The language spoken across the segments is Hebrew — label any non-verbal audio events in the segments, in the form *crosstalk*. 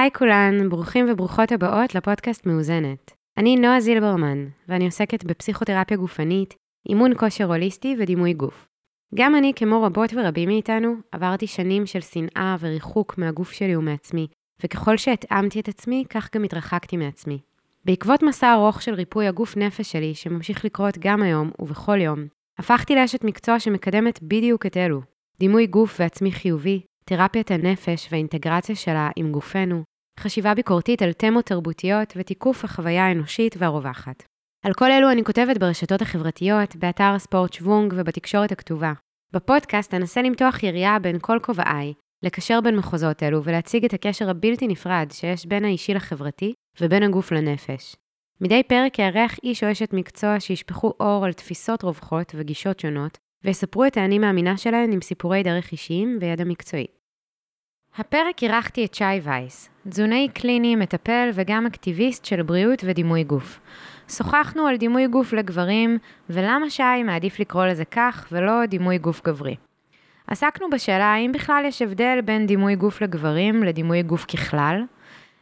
היי כולן, ברוכים וברוכות הבאות לפודקאסט מאוזנת. אני נועה זילברמן, ואני עוסקת בפסיכותרפיה גופנית, אימון כושר הוליסטי ודימוי גוף. גם אני, כמו רבות ורבים מאיתנו, עברתי שנים של שנאה וריחוק מהגוף שלי ומעצמי, וככל שהתאמתי את עצמי, כך גם התרחקתי מעצמי. בעקבות מסע ארוך של ריפוי הגוף נפש שלי, שממשיך לקרות גם היום ובכל יום, הפכתי לאשת מקצוע שמקדמת בדיוק את אלו. דימוי גוף ועצמי חיובי, תרפיית הנפש והאינטגרציה שלה עם גופנו, חשיבה ביקורתית על תמות תרבותיות ותיקוף החוויה האנושית והרווחת. על כל אלו אני כותבת ברשתות החברתיות, באתר הספורט שוונג ובתקשורת הכתובה. בפודקאסט אנסה למתוח יריעה בין כל כובעיי, לקשר בין מחוזות אלו ולהציג את הקשר הבלתי נפרד שיש בין האישי לחברתי ובין הגוף לנפש. מדי פרק יארח איש או אשת מקצוע שישפכו אור על תפיסות רווחות וגישות שונות, ויספרו את האני מאמינה שלהן עם סיפורי דרך אישיים וידע מקצועי. הפרק אירחתי את שי וייס, תזונאי קליני, מטפל וגם אקטיביסט של בריאות ודימוי גוף. שוחחנו על דימוי גוף לגברים, ולמה שי מעדיף לקרוא לזה כך ולא דימוי גוף גברי. עסקנו בשאלה האם בכלל יש הבדל בין דימוי גוף לגברים לדימוי גוף ככלל,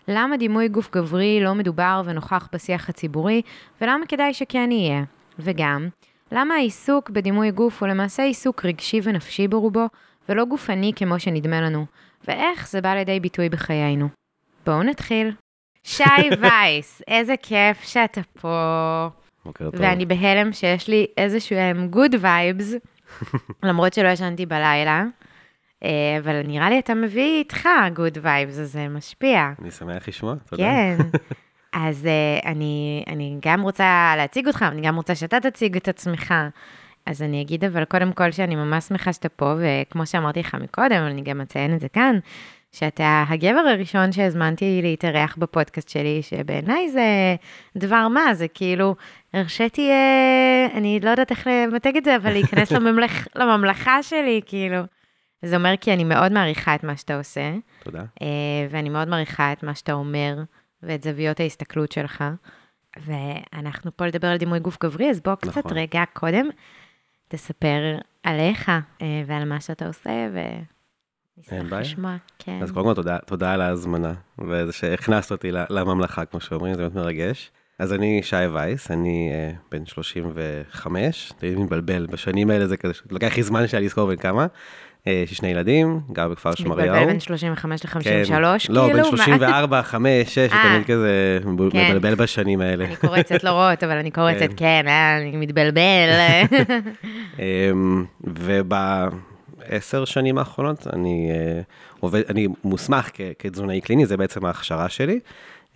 למה דימוי גוף גברי לא מדובר ונוכח בשיח הציבורי, ולמה כדאי שכן יהיה, וגם, למה העיסוק בדימוי גוף הוא למעשה עיסוק רגשי ונפשי ברובו, ולא גופני כמו שנדמה לנו, ואיך זה בא לידי ביטוי בחיינו. בואו נתחיל. שי *laughs* וייס, איזה כיף שאתה פה. בוקר טוב. ואני בהלם שיש לי איזשהו good vibes, למרות שלא ישנתי בלילה, אה, אבל נראה לי אתה מביא איתך good vibes, אז זה משפיע. אני שמח לשמוע, תודה. כן. *laughs* אז uh, אני, אני גם רוצה להציג אותך, אני גם רוצה שאתה תציג את עצמך. אז אני אגיד אבל קודם כל שאני ממש שמחה שאתה פה, וכמו שאמרתי לך מקודם, אני גם אציין את זה כאן, שאתה הגבר הראשון שהזמנתי להתארח בפודקאסט שלי, שבעיניי זה דבר מה, זה כאילו, הרשיתי, אה, אני לא יודעת איך למתג את זה, אבל להיכנס *laughs* לממלכ, לממלכה שלי, כאילו. זה אומר כי אני מאוד מעריכה את מה שאתה עושה, תודה. אה, ואני מאוד מעריכה את מה שאתה אומר, ואת זוויות ההסתכלות שלך. ואנחנו פה לדבר על דימוי גוף גברי, אז בוא קצת נכון. רגע קודם תספר עליך אה, ועל מה שאתה עושה, ונשמח. לשמוע. כן. אז קודם כל תודה, תודה על ההזמנה, וזה שהכנסת אותי לממלכה, כמו שאומרים, זה באמת מרגש. אז אני שי וייס, אני אה, בן 35, תמיד מתבלבל, בשנים האלה זה כזה, לוקח לי זמן שהיה לזכור בין כמה. אה, יש לי שני ילדים, גר בכפר שמריהו. מתבלבל בין 35 ל-53, כן. כאילו? לא, בין מה? 34, 5, 6, אה. תמיד כזה כן. מבלבל בשנים האלה. אני קורצת לא רואות, אבל אני קורצת, כן. כן, אה, אני מתבלבל. *laughs* אמ, ובעשר שנים האחרונות אני אה, עובד, אני מוסמך כתזונאי קליני, זה בעצם ההכשרה שלי,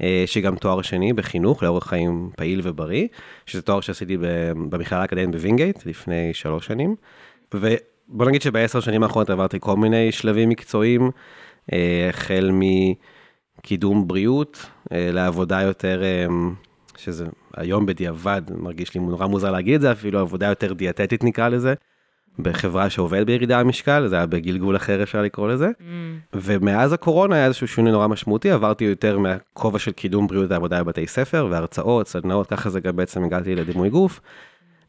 אה, שגם תואר שני בחינוך לאורח חיים פעיל ובריא, שזה תואר שעשיתי במכללה האקדמית בווינגייט לפני שלוש שנים. ובוא נגיד שבעשר שנים האחרונות עברתי כל מיני שלבים מקצועיים, אה, החל מקידום בריאות אה, לעבודה יותר, אה, שזה היום בדיעבד, מרגיש לי נורא מוזר להגיד את זה, אפילו עבודה יותר דיאטטית נקרא לזה, בחברה שעובדת בירידה במשקל, זה היה בגלגול אחר אפשר לקרוא לזה. Mm, ומאז הקורונה היה איזשהו שינוי נורא משמעותי, עברתי יותר מהכובע של קידום בריאות ועבודה בבתי ספר, והרצאות, סדנאות, ככה זה גם בעצם הגעתי לדימוי גוף.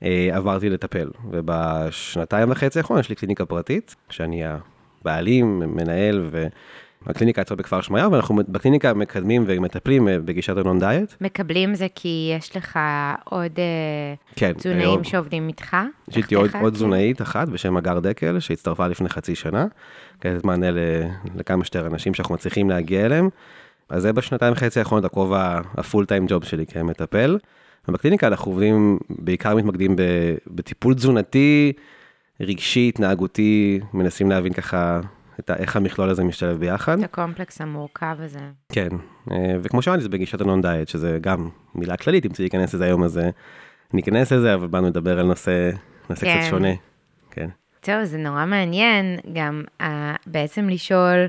אה, עברתי לטפל, ובשנתיים וחצי האחרונה יש לי קליניקה פרטית, שאני הבעלים, מנהל, והקליניקה יצאה בכפר שמריהו, ואנחנו בקליניקה מקדמים ומטפלים אה, בגישת הנון דיאט. מקבלים זה כי יש לך עוד אה, כן, תזונאים היום- שעובדים איתך? יש איתי עוד? עוד תזונאית אחת בשם הגר דקל, שהצטרפה לפני חצי שנה, כדי לתת מענה לכמה שיותר אנשים שאנחנו מצליחים להגיע אליהם. אז זה בשנתיים וחצי האחרונות הכובע, הפול טיים ג'וב שלי כמטפל. ובקליניקה אנחנו עובדים, בעיקר מתמקדים בטיפול תזונתי, רגשי, התנהגותי, מנסים להבין ככה את ה- איך המכלול הזה משתלב ביחד. את הקומפלקס המורכב הזה. כן, אה, וכמו שאמרתי, זה בגישת הנון דיאט, שזה גם מילה כללית, אם צריך להיכנס לזה היום, אז אה, ניכנס לזה, אבל באנו לדבר על נושא, נושא כן. קצת שונה. כן. טוב, זה נורא מעניין גם uh, בעצם לשאול,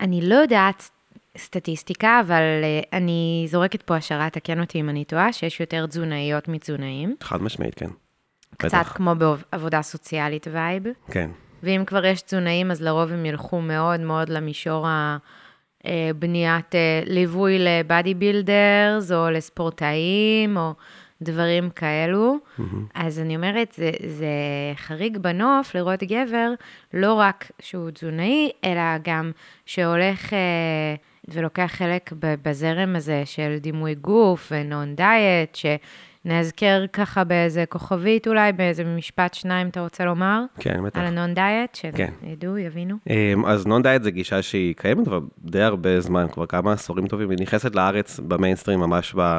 אני לא יודעת סטטיסטיקה, אבל uh, אני זורקת פה השערה, תקן אותי אם אני טועה, שיש יותר תזונאיות מתזונאים. חד משמעית, כן. קצת בטח. כמו בעבודה סוציאלית vibe. כן, ואם כבר יש תזונאים, אז לרוב הם ילכו מאוד מאוד למישור הבניית אה, ליווי ל body builders, או לספורטאים, או דברים כאלו. אז אני אומרת, זה, זה חריג בנוף לראות גבר, לא רק שהוא תזונאי, אלא גם שהולך אה, ולוקח חלק בזרם הזה של דימוי גוף ונון דיאט, שנאזכר ככה באיזה כוכבית אולי, באיזה משפט שניים אתה רוצה לומר? כן, בטח. על הנון דיאט, כן. שידעו, יבינו. אמ, אז נון דיאט זה גישה שהיא קיימת כבר די הרבה זמן, כבר כמה עשורים טובים, היא נכנסת לארץ במיינסטרים ממש ב...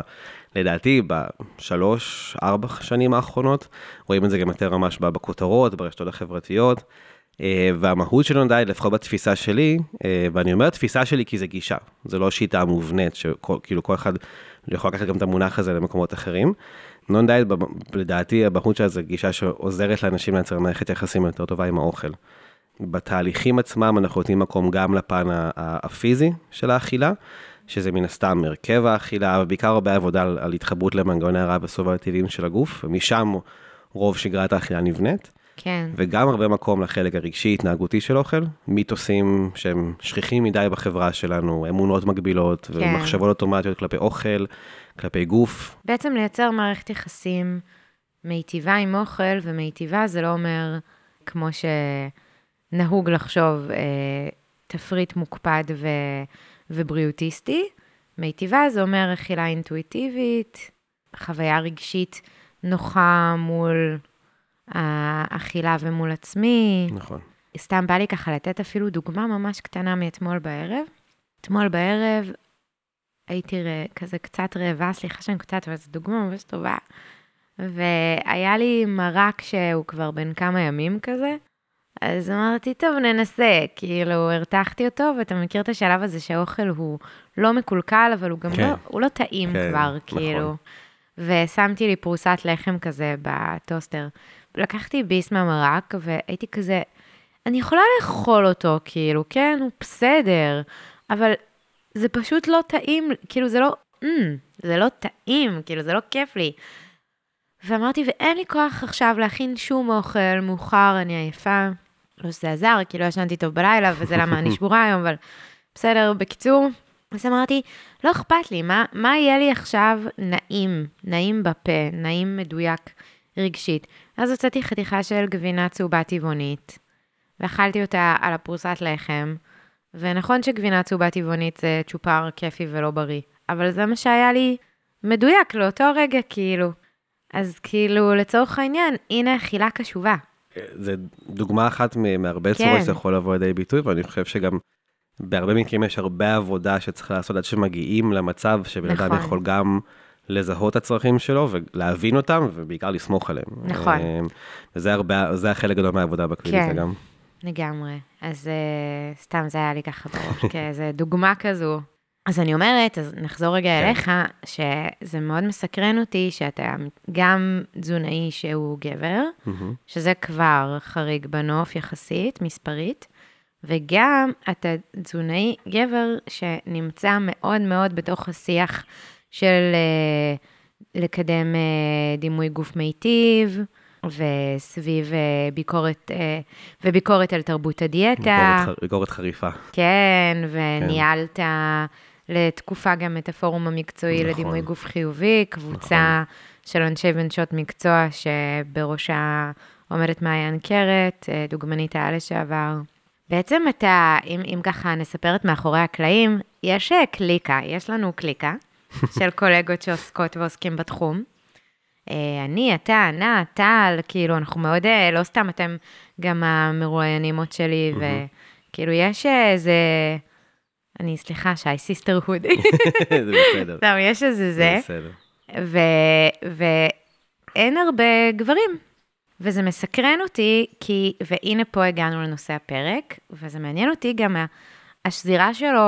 לדעתי, בשלוש, ארבע שנים האחרונות, רואים את זה גם יותר ממש בכותרות, ברשתות החברתיות. אה, והמהות של דיאט, לפחות בתפיסה שלי, אה, ואני אומר תפיסה שלי כי זה גישה, זה לא שיטה מובנית, שכאילו כל אחד יכול לקחת גם את המונח הזה למקומות אחרים. נון דיאט, לדעתי, המהות שלה זה גישה שעוזרת לאנשים לייצר מערכת יחסים יותר טובה עם האוכל. בתהליכים עצמם אנחנו נותנים מקום גם לפן הפיזי של האכילה, שזה מן הסתם הרכב האכילה, ובעיקר הרבה עבודה על, על התחברות למנגנוני הרעב הסוברטיביים של הגוף, ומשם רוב שגרת האכילה נבנית. כן. וגם הרבה מקום לחלק הרגשי התנהגותי של אוכל, מיתוסים שהם שכיחים מדי בחברה שלנו, אמונות מגבילות, כן. ומחשבות אוטומטיות כלפי אוכל, כלפי גוף. בעצם לייצר מערכת יחסים מיטיבה עם אוכל, ומיטיבה זה לא אומר, כמו שנהוג לחשוב, אה, תפריט מוקפד ו... ובריאוטיסטי. מיטיבה זה אומר אכילה אינטואיטיבית, חוויה רגשית נוחה מול האכילה ומול עצמי. נכון. סתם בא לי ככה לתת אפילו דוגמה ממש קטנה מאתמול בערב. אתמול בערב הייתי. כזה קצת רעבה, סליחה שאני קצת, אבל זו דוגמה ממש טובה. והיה לי מרק שהוא כבר בן כמה ימים כזה, אז אמרתי, טוב, ננסה. כאילו, הרתחתי אותו, ואתה מכיר את השלב הזה שהאוכל הוא לא מקולקל, אבל הוא גם כן. לא, הוא לא טעים כן, כבר, נכון. כאילו. ושמתי לי פרוסת לחם כזה בטוסטר. לקחתי ביס מהמרק, והייתי כזה, אני יכולה לאכול אותו, כאילו, כן, הוא בסדר, אבל זה פשוט לא טעים, כאילו, זה לא, mm, זה לא טעים, כאילו, זה לא כיף לי. ואמרתי, ואין לי כוח עכשיו להכין שום אוכל, מאוחר, אני עייפה. לא שזה עזר, כי לא ישנתי טוב בלילה, וזה למה אני שבורה *laughs* היום, אבל בסדר, בקיצור. אז אמרתי, לא אכפת לי, מה, מה יהיה לי עכשיו נעים, נעים בפה, נעים מדויק רגשית. אז הוצאתי חתיכה של גבינה צהובה טבעונית, ואכלתי אותה על הפרוסת לחם, ונכון שגבינה צהובה טבעונית זה צ'ופר כיפי ולא בריא, אבל זה מה שהיה לי מדויק לאותו רגע, כאילו. אז כאילו, לצורך העניין, הנה אכילה קשובה. זה דוגמה אחת מהרבה כן. צורות שיכול לבוא לידי ביטוי, ואני חושב שגם בהרבה מקרים יש הרבה עבודה שצריך לעשות עד שמגיעים למצב שבן אדם נכון. יכול גם לזהות את הצרכים שלו ולהבין אותם, ובעיקר לסמוך עליהם. נכון. אה, וזה הרבה, זה החלק גדול מהעבודה בקליניקה כן, גם. לגמרי. אז uh, סתם זה היה לי ככה בראש, *laughs* כאיזה דוגמה כזו. אז אני אומרת, אז נחזור רגע כן. אליך, שזה מאוד מסקרן אותי שאתה גם תזונאי שהוא גבר, mm-hmm. שזה כבר חריג בנוף יחסית, מספרית, וגם אתה תזונאי גבר שנמצא מאוד מאוד בתוך השיח של uh, לקדם uh, דימוי גוף מיטיב, וסביב uh, ביקורת, וביקורת על תרבות הדיאטה. ביקורת, ביקורת חריפה. כן, וניהלת... כן. לתקופה גם את הפורום המקצועי נכון. לדימוי גוף חיובי, קבוצה נכון. של אנשי ונשות מקצוע שבראשה עומדת מעיין קרת, אה, דוגמנית העל לשעבר. בעצם אתה, אם, אם ככה נספר את מאחורי הקלעים, יש אה, קליקה, יש לנו קליקה של קולגות שעוסקות ועוסקים בתחום. אה, אני, אתה, ענת, טל, כאילו, אנחנו מאוד, לא סתם אתם גם המרואיינימות שלי, וכאילו, יש איזה אני, סליחה, שי, sisterhood. *laughs* זה בסדר. לא, יש איזה זה. זה בסדר. ואין הרבה גברים. וזה מסקרן אותי, כי, והנה פה הגענו לנושא הפרק, וזה מעניין אותי גם השזירה שלו,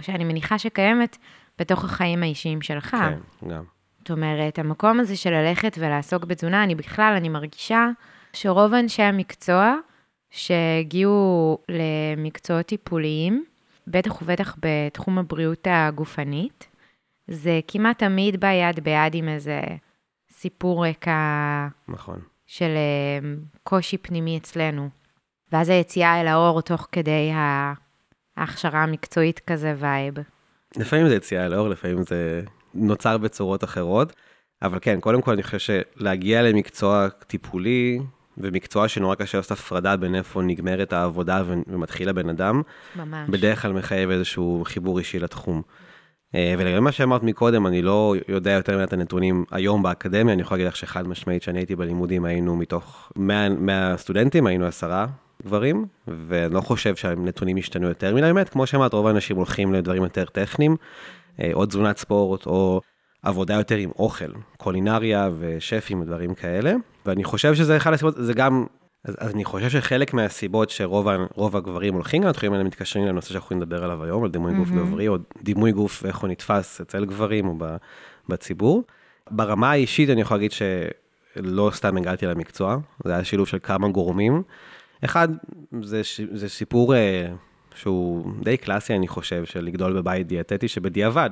שאני מניחה שקיימת בתוך החיים האישיים שלך. כן, גם. זאת אומרת, המקום הזה של ללכת ולעסוק בתזונה, אני בכלל, אני מרגישה שרוב אנשי המקצוע שהגיעו למקצועות טיפוליים, בטח ובטח בתחום הבריאות הגופנית, זה כמעט תמיד בא יד ביד עם איזה סיפור רקע... נכון. של אה, קושי פנימי אצלנו. ואז היציאה אל האור תוך כדי ההכשרה המקצועית כזה vibe. לפעמים זה יציאה אל האור, לפעמים זה נוצר בצורות אחרות, אבל כן, קודם כל אני חושב שלהגיע למקצוע טיפולי, ומקצוע שנורא קשה לעשות הפרדה בין איפה נגמרת העבודה ומתחיל הבן אדם, ממש. בדרך כלל מחייב איזשהו חיבור אישי לתחום. אה, ולגבי מה שאמרת מקודם, אני לא יודע יותר מעט הנתונים היום באקדמיה, אני יכול להגיד לך שחד משמעית, שאני הייתי בלימודים, היינו מתוך 100, 100 סטודנטים, היינו עשרה גברים, ואני לא חושב שהנתונים השתנו יותר מדי באמת, כמו שאמרת, רוב האנשים הולכים לדברים יותר טכניים, אה, או תזונת ספורט, או עבודה יותר עם אוכל, קולינריה ושפים ודברים כאלה, ואני חושב שזה אחד הסיבות, זה גם אז, אז אני חושב שחלק מהסיבות שרוב הגברים הולכים, התחומים האלה מתקשרים לנושא שאנחנו יכולים לדבר עליו היום, על דימוי mm-hmm. גוף גברי, או דימוי גוף ואיך הוא נתפס אצל גברים או בציבור. ברמה האישית אני יכול להגיד שלא סתם הגעתי למקצוע, זה היה שילוב של כמה גורמים. אחד, זה, זה סיפור אה, שהוא די קלאסי, אני חושב, של לגדול בבית דיאטטי, שבדיעבד,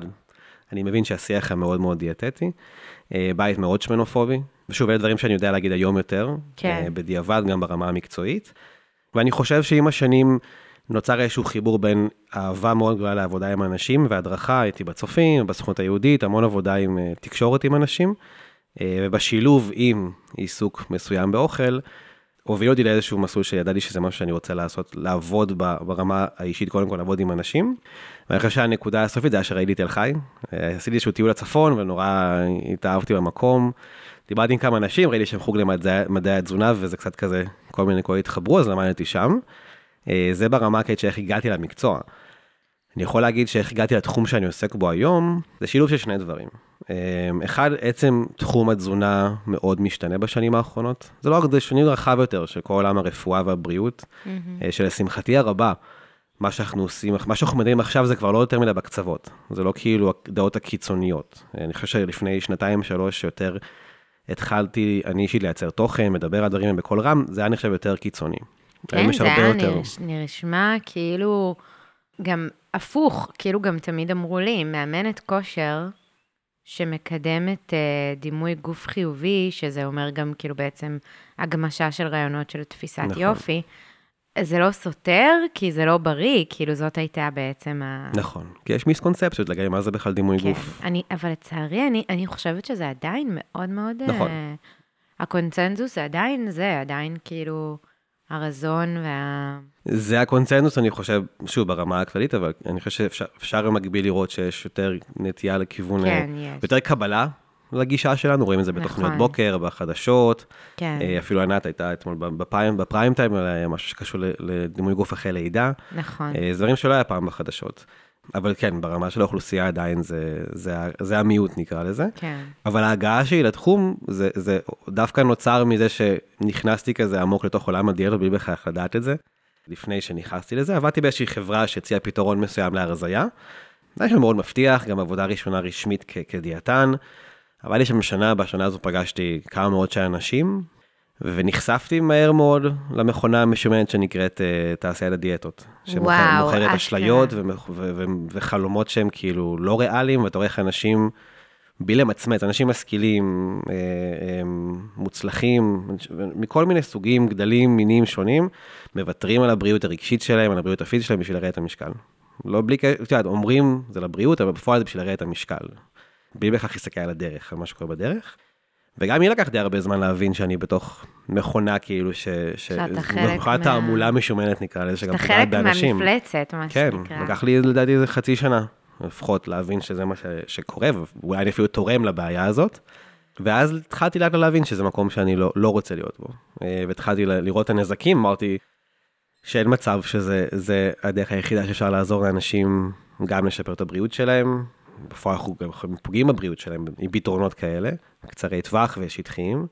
אני מבין שהשיח היה מאוד מאוד דיאטטי, אה, בית מאוד שמנופובי, ושוב, אלה דברים שאני יודע להגיד היום יותר, כן. אה, בדיעבד, גם ברמה המקצועית. ואני חושב שעם השנים נוצר איזשהו חיבור בין אהבה מאוד גדולה לעבודה עם אנשים והדרכה, הייתי בצופים, בסוכנות היהודית, המון עבודה עם תקשורת עם אנשים, ובשילוב עם עיסוק מסוים באוכל, הוביל אותי לאיזשהו מסלול שידעתי שזה משהו שאני רוצה לעשות, לעבוד ברמה האישית, קודם כל לעבוד עם אנשים. ואני חושב שהנקודה הסופית זה היה שראיתי תל חי, עשיתי איזשהו טיול לצפון ונורא התאהבתי במקום. דיברתי עם כמה אנשים, ראיתי שהם חוג למדעי התזונה, וזה קצת כזה, כל מיני נקודות התחברו, אז למדתי שם. אה, זה ברמה כעת שאיך הגעתי למקצוע. אני יכול להגיד שאיך הגעתי לתחום שאני עוסק בו היום, זה שילוב של שני דברים. אה, אחד, עצם תחום התזונה מאוד משתנה בשנים האחרונות. זה לא רק, זה שנים רחב יותר של כל עולם הרפואה והבריאות, mm-hmm. שלשמחתי הרבה, מה שאנחנו עושים, מה שאנחנו מדברים עכשיו זה כבר לא יותר מדי בקצוות. זה לא כאילו הדעות הקיצוניות. אני חושב שלפני שנתיים, שלוש, יותר התחלתי, אני אישית לייצר תוכן, מדבר על דברים בקול רם, זה היה נחשב יותר קיצוני. כן, זה היה יותר... נשמע כאילו גם הפוך, כאילו גם תמיד אמרו לי, מאמנת כושר שמקדמת אה, דימוי גוף חיובי, שזה אומר גם כאילו בעצם הגמשה של רעיונות של תפיסת נכון. יופי. זה לא סותר, כי זה לא בריא, כאילו זאת הייתה בעצם ה... נכון, כי יש מיסקונספציות לגבי מה זה בכלל דימוי כן, גוף. אני, אבל לצערי, אני, אני חושבת שזה עדיין מאוד מאוד... נכון. Uh, הקונצנזוס זה עדיין זה, עדיין כאילו הרזון וה... זה הקונצנזוס, אני חושב, שוב, ברמה הכללית, אבל אני חושב שאפשר במקביל לראות שיש יותר נטייה לכיוון... כן, אה, יש. יותר קבלה לגישה שלנו, רואים את זה בתוכניות נכון. בוקר, בחדשות. כן. אה, אפילו ענת הייתה אתמול בפריים, בפריים טיים, היה משהו שקשור לדימוי גוף אחרי לידה. נכון. אה, זה דברים שלא היה פעם בחדשות. אבל כן, ברמה של האוכלוסייה עדיין זה, זה, זה המיעוט נקרא לזה. כן. אבל ההגעה שלי לתחום, זה, זה דווקא נוצר מזה שנכנסתי כזה עמוק לתוך עולם הדיאטות בלי בכלל לדעת את זה. לפני שנכנסתי לזה, עבדתי באיזושהי חברה שהציעה פתרון מסוים להרזייה. זה היה מאוד מבטיח, גם עבודה ראשונה רשמית כ- כדיאטן. אבל יש שם שנה, בשנה הזו פגשתי כמה מאות של אנשים, ונחשפתי מהר מאוד למכונה המשומנת שנקראת uh, תעשיית הדיאטות. שמוכרת אשליות ו- ו- וחלומות שהם כאילו לא ריאליים, ואתה רואה איך אנשים, בלי למצמץ, אנשים משכילים, uh, um, מוצלחים, מכל מיני סוגים, גדלים, מינים שונים, מוותרים על הבריאות הרגשית שלהם, על הבריאות הפיזית שלהם בשביל לראה את המשקל. לא בלי, את יודעת, אומרים זה לבריאות, אבל בפועל זה בשביל לראה את המשקל. בלי בהכרח להסתכל על הדרך, על מה שקורה בדרך. וגם לי לקח די הרבה זמן להבין שאני בתוך מכונה כאילו ש... שאתה חלק מה... מכונת תעמולה משומנת נקרא לזה, שגם פוגעת באנשים. שאתה חלק מהמפלצת, מה כן, שנקרא. כן, לקח לי לדעתי איזה חצי שנה, לפחות להבין שזה מה ש... שקורה, ואולי אני אפילו תורם לבעיה הזאת. ואז התחלתי לאט להבין שזה מקום שאני לא, לא רוצה להיות בו. אה, והתחלתי לראות את הנזקים, אמרתי שאין מצב שזה הדרך היחידה שאפשר לעזור לאנשים גם לשפר את הבריאות שלהם, בפועל אנחנו גם פוגעים בבריאות שלהם עם פתרונות כאלה, קצרי טווח ושטחיים.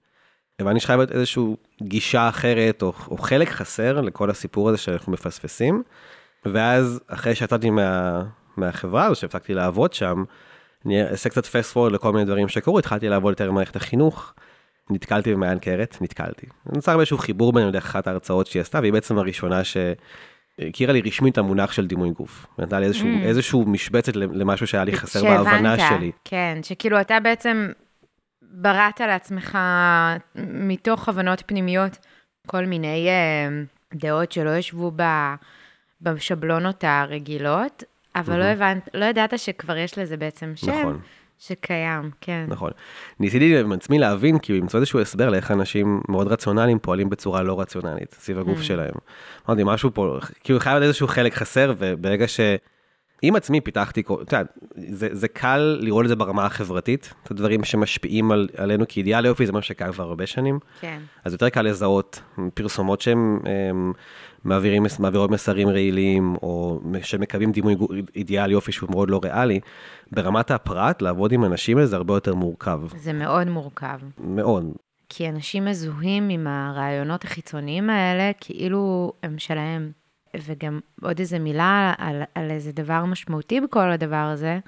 ואני חייב איזושהי גישה אחרת, או, או חלק חסר לכל הסיפור הזה שאנחנו מפספסים. ואז, אחרי שיצאתי מה, מהחברה הזו, שהפסקתי לעבוד שם, אני אעשה קצת fast forward לכל מיני דברים שקרו, התחלתי לעבוד יותר במערכת החינוך, נתקלתי במעיין קרת, נתקלתי. נוצר באיזשהו חיבור בינינו דרך אחת ההרצאות שהיא עשתה, והיא בעצם הראשונה ש... הכירה לי רשמית את המונח של דימוי גוף. נתנה לי איזשהו, mm. איזשהו משבצת למשהו שהיה לי חסר שהבנת, בהבנה שלי. כן, שכאילו אתה בעצם בראת לעצמך מתוך הבנות פנימיות כל מיני uh, דעות שלא ישבו ב, בשבלונות הרגילות, אבל mm-hmm. לא הבנת, לא ידעת שכבר יש לזה בעצם שם. נכון. שקיים, כן. נכון. ניסיתי עם עצמי להבין, כאילו, למצוא איזשהו הסבר לאיך אנשים מאוד רציונליים פועלים בצורה לא רציונלית, סביב הגוף Mm. שלהם. אמרתי, משהו פה, כאילו, חייב להיות איזשהו חלק חסר, וברגע ש... עם עצמי פיתחתי, אתה יודע, זה, זה קל לראות את זה ברמה החברתית, את הדברים שמשפיעים על, עלינו, כי אידיאל יופי זה משהו שקיים כבר הרבה שנים, כן. אז יותר קל לזהות פרסומות שהן הם, מעבירים, מעבירות מסרים רעילים, או שמקבלים דימוי אידיאל יופי שהוא מאוד לא ריאלי. ברמת הפרט, לעבוד עם אנשים האלה זה הרבה יותר מורכב, זה מאוד מורכב. מאוד. כי אנשים מזוהים עם הרעיונות החיצוניים האלה, כאילו הם שלהם. וגם עוד איזה מילה על, על איזה דבר משמעותי בכל הדבר הזה,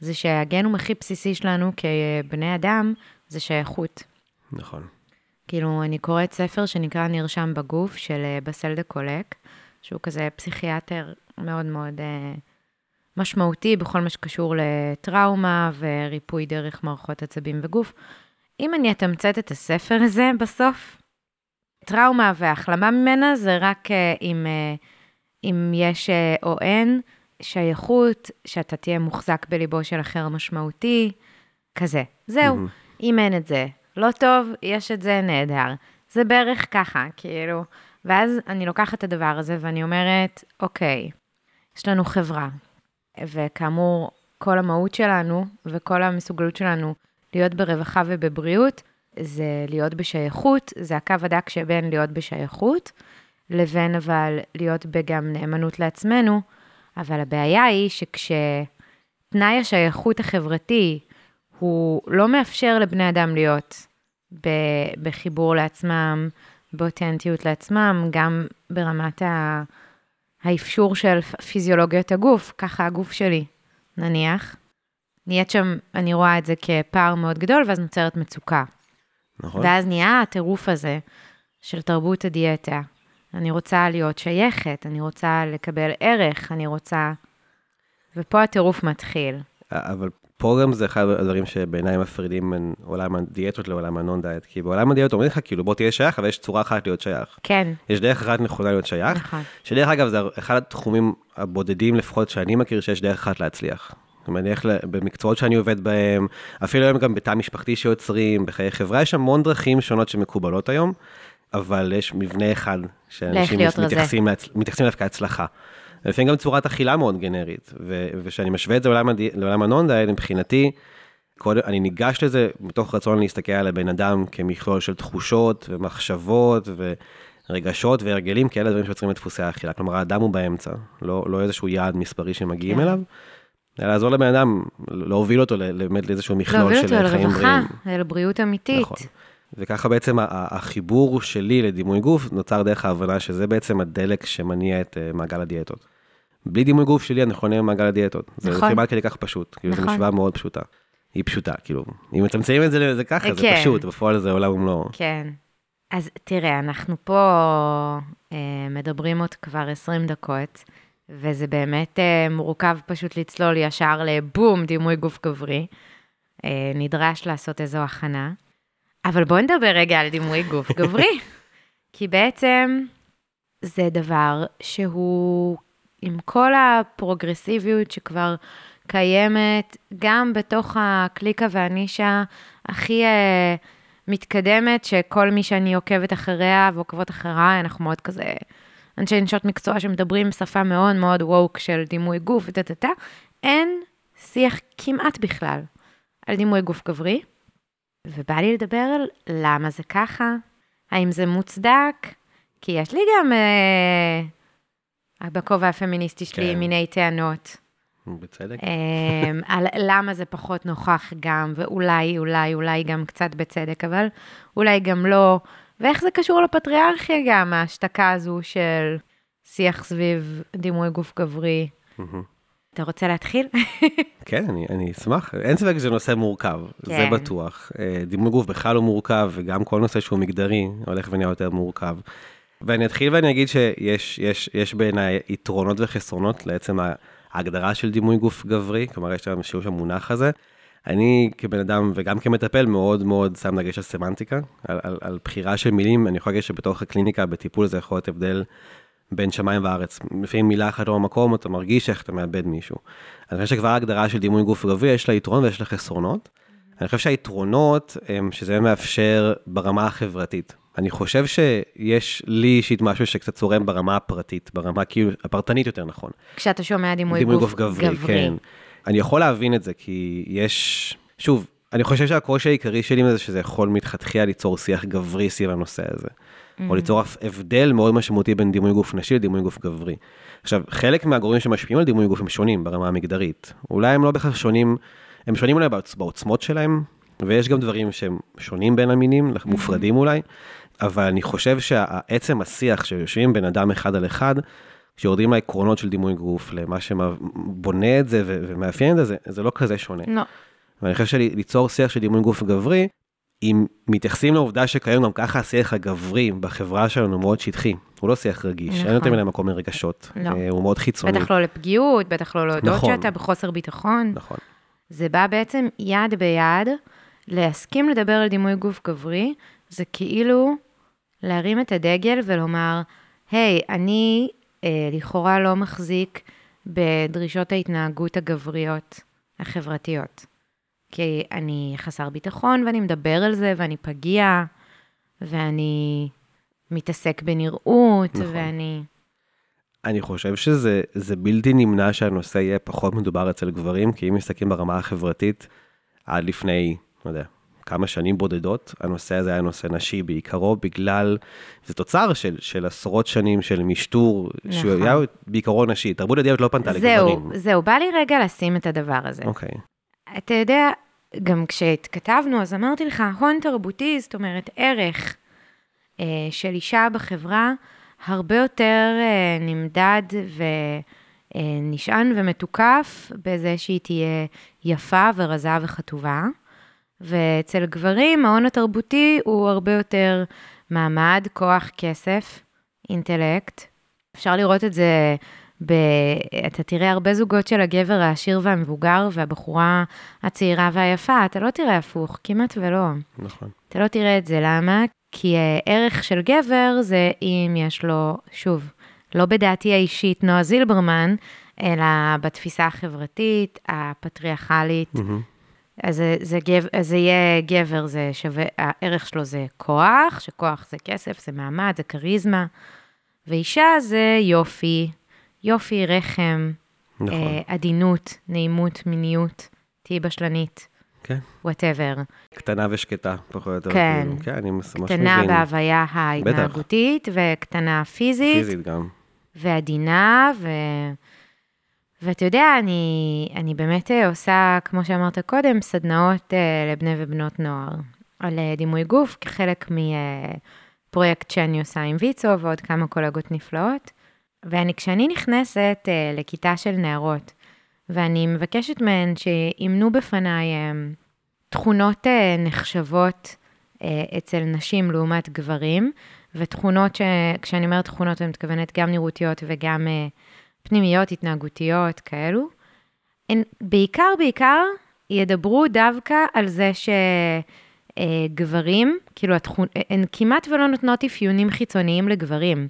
זה שהגנום הכי בסיסי שלנו כבני אדם, זה שייכות. נכון. כאילו, אני קוראת ספר שנקרא נרשם בגוף, של אה, בסל דה קולק, שהוא כזה פסיכיאטר מאוד מאוד אה, משמעותי בכל מה שקשור לטראומה וריפוי דרך מערכות עצבים וגוף. אם אני אתמצת את הספר הזה בסוף, טראומה והחלמה ממנה זה רק אה, אם, אה, אם יש אה, או אין שייכות, שאתה תהיה מוחזק בליבו של אחר משמעותי, כזה. זהו. מהמם. אם אין את זה, לא טוב, יש את זה, נהדר. זה בערך ככה, כאילו. ואז אני לוקחת את הדבר הזה ואני אומרת, אוקיי, יש לנו חברה, וכאמור, כל המהות שלנו וכל המסוגלות שלנו להיות ברווחה ובבריאות, זה להיות בשייכות, זה הקו הדק שבין להיות בשייכות, לבין אבל להיות בגם נאמנות לעצמנו, אבל הבעיה היא שכשתנאי השייכות החברתי הוא לא מאפשר לבני אדם להיות בחיבור לעצמם, באותנטיות לעצמם, גם ברמת ה- האפשור של פיזיולוגיות הגוף, ככה הגוף שלי, נניח. נהיית שם, אני רואה את זה כפער מאוד גדול, ואז נוצרת מצוקה. נכון? ואז נהיה הטירוף הזה של תרבות הדיאטה. אני רוצה להיות שייכת, אני רוצה לקבל ערך, אני רוצה... ופה הטירוף מתחיל. אבל פה גם זה אחד הדברים שבעיניי מפרידים בין עולם הדיאטות לעולם הנון דיאט, כי בעולם הדיאטות אומרים לך כאילו בוא תהיה שייך, אבל יש צורה אחת להיות שייך. כן, יש דרך אחת נכונה להיות שייך, נכון. שדרך אגב זה אחד התחומים הבודדים לפחות שאני מכיר שיש דרך אחת להצליח. זאת אומרת, ל- במקצועות שאני עובד בהם, אפילו היום גם בתא משפחתי שיוצרים, בחיי חברה, יש המון דרכים שונות שמקובלות היום, אבל יש מבנה אחד שאנשים. מתייחסים, להצ... מתייחסים אליו כהצלחה. לפעמים גם צורת אכילה מאוד גנרית, ו... וכשאני משווה את זה לעולם, הדי... לעולם הנון דיאט, מבחינתי, קודם, אני ניגש לזה מתוך רצון להסתכל על הבן אדם כמכלול של תחושות ומחשבות ורגשות והרגלים, כאלה דברים שיוצרים את דפוסי האכילה. כלומר, האדם הוא באמצע, לא, לא איזשהו יעד מספרי שמגיעים כן. אליו, לעזור לבן אדם, להוביל אותו באמת לאיזשהו מכלול להוביל אותו של חיים בריאים. אל בריאות אמיתית. נכון. וככה בעצם החיבור שלי לדימוי גוף נוצר דרך ההבנה שזה בעצם הדלק שמניע את אה, מעגל הדיאטות. בלי דימוי גוף שלי אני חונה במעגל הדיאטות. זה נכון. כמעט כדי כך פשוט, כאילו זו נכון. משוואה מאוד פשוטה. היא פשוטה, כאילו, אם מצמצמים את זה זה ככה, זה כן. פשוט, בפועל זה עולם ומלואו. כן. אז תראה, אנחנו פה אה, מדברים עוד כבר 20 דקות, וזה באמת אה, מורכב פשוט לצלול ישר לבום, דימוי גוף גברי. אה, נדרש לעשות איזו הכנה. אבל בואו נדבר רגע על דימוי גוף *laughs* גברי. כי בעצם זה דבר שהוא, עם כל הפרוגרסיביות שכבר קיימת, גם בתוך הקליקה והנישה הכי אה, מתקדמת, שכל מי שאני עוקבת אחריה ועוקבות אחריי, אנחנו מאוד כזה אנשי נשות מקצוע שמדברים שפה מאוד מאוד ווק של דימוי גוף וטה-טה-טה, אין שיח כמעט בכלל על דימוי גוף גברי, ובא לי לדבר על למה זה ככה, האם זה מוצדק, כי יש לי גם, אה, בכובע הפמיניסטי שלי, כן. מיני טענות. בצדק. אמ, על למה זה פחות נוכח גם, ואולי, אולי, אולי גם קצת בצדק, אבל אולי גם לא. ואיך זה קשור לפטריארכיה גם, ההשתקה הזו של שיח סביב דימוי גוף גברי. מהמם. אתה רוצה להתחיל? *laughs* כן, אני, אני אשמח. אין ספק שזה נושא מורכב, זה כן. בטוח. אה, דימוי גוף בכלל הוא מורכב, וגם כל נושא שהוא מגדרי הולך ונהיה יותר מורכב. ואני אתחיל ואני אגיד שיש יש, יש בעיניי יתרונות וחסרונות לעצם ההגדרה של דימוי גוף גברי, כלומר יש שם שימוש המונח הזה. אני כבן אדם וגם כמטפל מאוד מאוד שם דגש על סמנטיקה, על, על, על בחירה של מילים, אני יכול להגיד שבתוך הקליניקה בטיפול זה יכול להיות הבדל בין שמיים וארץ. לפעמים מילה אחת לא במקום, אתה מרגיש איך אתה מאבד מישהו. אני חושב שכבר ההגדרה של דימוי גוף גברי, יש לה יתרון ויש לה חסרונות. אני חושב שהיתרונות הם שזה מאפשר ברמה החברתית. אני חושב שיש לי אישית משהו שקצת צורם ברמה הפרטית, ברמה כאילו, הפרטנית יותר נכון. כשאתה שומע דימוי, דימוי גוף, גוף גברי, גברי, כן. אני יכול להבין את זה, כי יש, שוב, אני חושב שהקושי העיקרי שלי מזה שזה יכול מלכתחילה ליצור שיח גברי סביב הנושא הזה. Mm-hmm. או ליצור אף הבדל מאוד משמעותי בין דימוי גוף נשי לדימוי גוף גברי. עכשיו, חלק מהגורמים שמשפיעים על דימוי גוף הם שונים ברמה המגדרית. אולי הם לא בהכרח שונים, הם שונים אולי בעוצמות שלהם, ויש גם דברים שהם שונים בין המינים, mm-hmm. מופרדים אולי, אבל אני חושב שעצם השיח שיושבים בין אדם אחד על אחד, כשיורדים לעקרונות של דימוי גוף, למה שבונה את זה ומאפיין את זה, זה, זה לא כזה שונה. לא. ואני חושב שליצור שיח של דימוי גוף גברי, אם מתייחסים לעובדה שכיום גם ככה השיח הגברי בחברה שלנו מאוד שטחי, הוא לא שיח רגיש, נכון. אין יותר מלא מקום לרגשות, לא. אה, הוא מאוד חיצוני. בטח לא לפגיעות, בטח לא להודות נכון. שאתה בחוסר ביטחון. נכון. זה בא בעצם יד ביד, להסכים לדבר על דימוי גוף גברי, זה כאילו להרים את הדגל ולומר, היי, hey, אני אה, לכאורה לא מחזיק בדרישות ההתנהגות הגבריות החברתיות. כי אני חסר ביטחון ואני מדבר על זה ואני פגיע ואני מתעסק בנראות נכון. ואני... אני חושב שזה בלתי נמנע שהנושא יהיה פחות מדובר אצל גברים, כי אם מסתכלים ברמה החברתית, עד לפני, לא יודע, כמה שנים בודדות, הנושא הזה היה נושא נשי בעיקרו, בגלל, זה תוצר של, של עשרות שנים של משטור, נכון. שהוא היה בעיקרו נשי, תרבות הדעות לא פנתה זהו, לגברים. זהו, בא לי רגע לשים את הדבר הזה. אוקיי. אתה יודע, גם כשהתכתבנו, אז אמרתי לך, הון תרבותי, זאת אומרת, ערך אה, של אישה בחברה, הרבה יותר אה, נמדד ונשען אה, ומתוקף בזה שהיא תהיה יפה ורזה וכתובה. ואצל גברים ההון התרבותי הוא הרבה יותר מעמד, כוח, כסף, אינטלקט. אפשר לראות את זה, ב... אתה תראה הרבה זוגות של הגבר העשיר והמבוגר והבחורה הצעירה והיפה, אתה לא תראה הפוך, כמעט ולא. נכון. אתה לא תראה את זה, למה? כי ערך של גבר זה אם יש לו, שוב, לא בדעתי האישית נועה זילברמן, אלא בתפיסה החברתית, הפטריארכלית. Mm-hmm. אז זה, זה, גב, אז זה יהיה גבר, זה שווה, הערך שלו זה כוח, שכוח זה כסף, זה מעמד, זה כריזמה, ואישה זה יופי, יופי, רחם, נכון. אה, עדינות, נעימות, מיניות, תהיי בשלנית. כן. וואטאבר. קטנה ושקטה, פחות או יותר. כן. כאילו. כן, אני ממש מבין. קטנה בהוויה ההתנהגותית, וקטנה פיזית. פיזית גם. ועדינה, ו... ואתה יודע, אני, אני באמת אה, עושה, כמו שאמרת קודם, סדנאות uh, לבני ובנות נוער על uh, דימוי גוף, כחלק מפרויקט uh, שאני עושה עם ויצו ועוד כמה קולגות נפלאות. ואני, כשאני נכנסת uh, לכיתה של נערות, ואני מבקשת מהן שימנו בפניי uh, תכונות uh, נחשבות uh, אצל נשים לעומת גברים, ותכונות, ש... כשאני אומרת תכונות, אני מתכוונת גם נראותיות וגם... Uh, פנימיות, התנהגותיות, כאלו. הן בעיקר, בעיקר ידברו דווקא על זה שגברים, כאילו, התכונ... הן כמעט ולא נותנות אפיונים חיצוניים לגברים.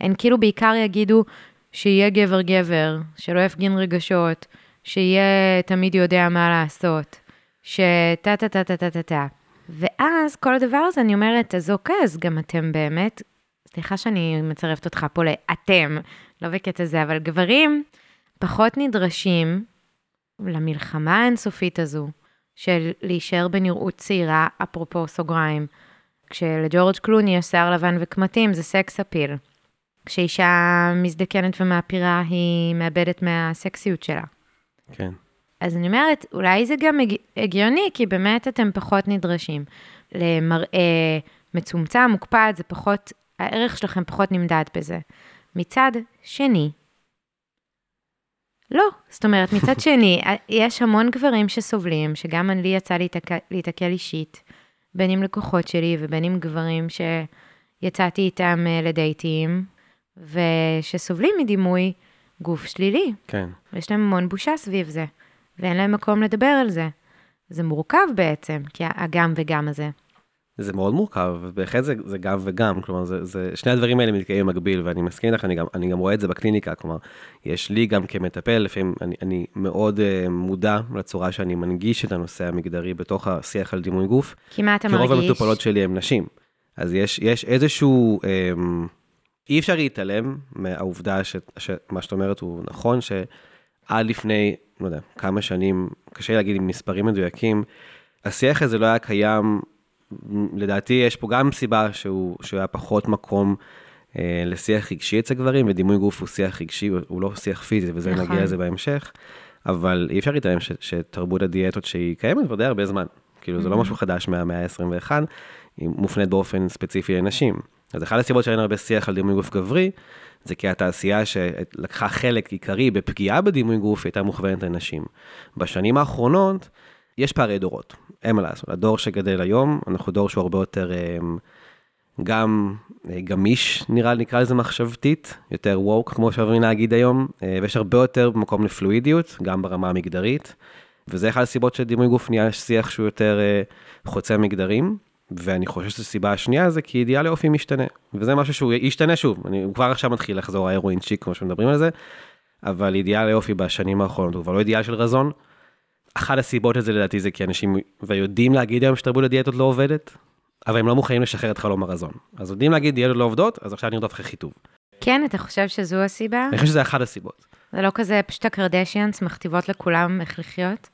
הן כאילו בעיקר יגידו שיהיה גבר-גבר, שלא יפגין רגשות, שיהיה תמיד יודע מה לעשות, שטה-טה-טה-טה-טה-טה. ואז כל הדבר הזה, אני אומרת, אז אוקיי, אז גם אתם באמת, סליחה שאני מצרפת אותך פה לאתם, לא בקטע זה, אבל גברים פחות נדרשים למלחמה האינסופית הזו של להישאר בנראות צעירה, אפרופו סוגריים. כשלג'ורג' קלוני יש שיער לבן וקמטים, זה סקס אפיל. כשאישה מזדקנת ומעפירה, היא מאבדת מהסקסיות שלה. כן. אז אני אומרת, אולי זה גם הגיוני, כי באמת אתם פחות נדרשים. למראה מצומצם, מוקפד, זה פחות, הערך שלכם פחות נמדד בזה. מצד שני, לא. זאת אומרת, מצד *laughs* שני, יש המון גברים שסובלים, שגם לי יצא להתקל אישית, בין אם לקוחות שלי ובין אם גברים שיצאתי איתם אה, לדייטים, ושסובלים מדימוי גוף שלילי. כן. ויש להם המון בושה סביב זה, ואין להם מקום לדבר על זה. זה מורכב בעצם, כי הגם וגם הזה. זה מאוד מורכב, ובהחלט זה, זה גם וגם, כלומר, זה, זה, שני הדברים האלה מתקיימים במקביל, ואני מסכים איתך, אני גם, אני גם רואה את זה בקליניקה, כלומר, יש לי גם כמטפל, לפעמים אני, אני מאוד uh, מודע לצורה שאני מנגיש את הנושא המגדרי בתוך השיח על דימוי גוף. כי מה אתה כי מרגיש? רוב המטופלות שלי הן נשים. אז יש, יש איזשהו, um, אי אפשר להתעלם מהעובדה ש, שמה שאת אומרת הוא נכון, שעד לפני, לא יודע, כמה שנים, קשה להגיד עם מספרים מדויקים, השיח הזה לא היה קיים לדעתי יש פה גם סיבה שהוא, שהוא היה פחות מקום אה, לשיח רגשי אצל גברים, ודימוי גוף הוא שיח רגשי, הוא לא שיח פיזי, וזה נכון. נגיע לזה בהמשך, אבל אי אפשר להתעלם שתרבות הדיאטות שהיא קיימת כבר די הרבה זמן, כאילו זה לא משהו חדש מהמאה ה-21, היא מופנית באופן ספציפי לנשים. אז אחת הסיבות שאין הרבה שיח על דימוי גוף גברי, זה כי התעשייה שלקחה חלק עיקרי בפגיעה בדימוי גוף הייתה מוכוונת לנשים. בשנים האחרונות, יש פערי דורות, אין מה לעשות. הדור שגדל היום, אנחנו דור שהוא הרבה יותר אמ, גם אה, גמיש, נראה לי, נקרא לזה מחשבתית, יותר woke, כמו שאוהבים להגיד היום, אה, ויש הרבה יותר מקום לפלואידיות, גם ברמה המגדרית, וזה אחת הסיבות שדימוי גוף נהיה שיח שהוא יותר אה, חוצה מגדרים, ואני חושב שזו סיבה השנייה זה כי אידיאל האופי משתנה, וזה משהו שהוא ישתנה שוב, אני כבר עכשיו מתחיל לחזור ההרואין צ'יק, כמו שמדברים על זה, אבל אידיאל האופי בשנים האחרונות הוא כבר לא אידיאל של רזון. אחת הסיבות לזה לדעתי זה כי אנשים ויודעים להגיד היום שתרבות הדיאטות לא עובדת, אבל הם לא מוכנים לשחרר את חלום הרזון. אז יודעים להגיד דיאטות לא עובדות, אז עכשיו נרדוף אחרי חיטוב. כן, אתה חושב שזו הסיבה? אני חושב שזה אחת הסיבות. זה לא כזה פשוט הקרדשיאנס מכתיבות לכולם איך לחיות?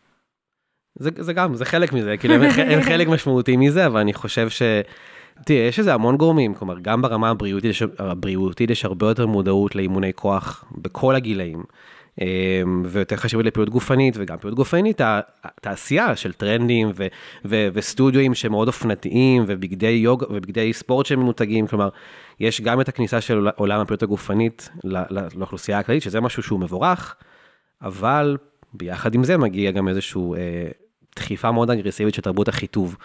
זה, זה גם, זה חלק מזה, כאילו הם, הם *laughs* חלק משמעותי מזה, אבל אני חושב ש... תראה, יש לזה המון גורמים, כלומר, גם ברמה הבריאותית, הבריאותית יש הרבה יותר מודעות לאימוני כוח בכל הגילאים, ויותר חשיבות לפעילות גופנית, וגם פעילות גופנית, התעשייה של טרנדים ו- ו- וסטודיואים שמאוד אופנתיים, ובגדי יוג, ובגדי ספורט שהם ממותגים, כלומר, יש גם את הכניסה של עול- עולם הפעילות הגופנית לאוכלוסייה הכללית, שזה משהו שהוא מבורך, אבל ביחד עם זה מגיע גם איזושהי אה, דחיפה מאוד אגרסיבית של תרבות החיטוב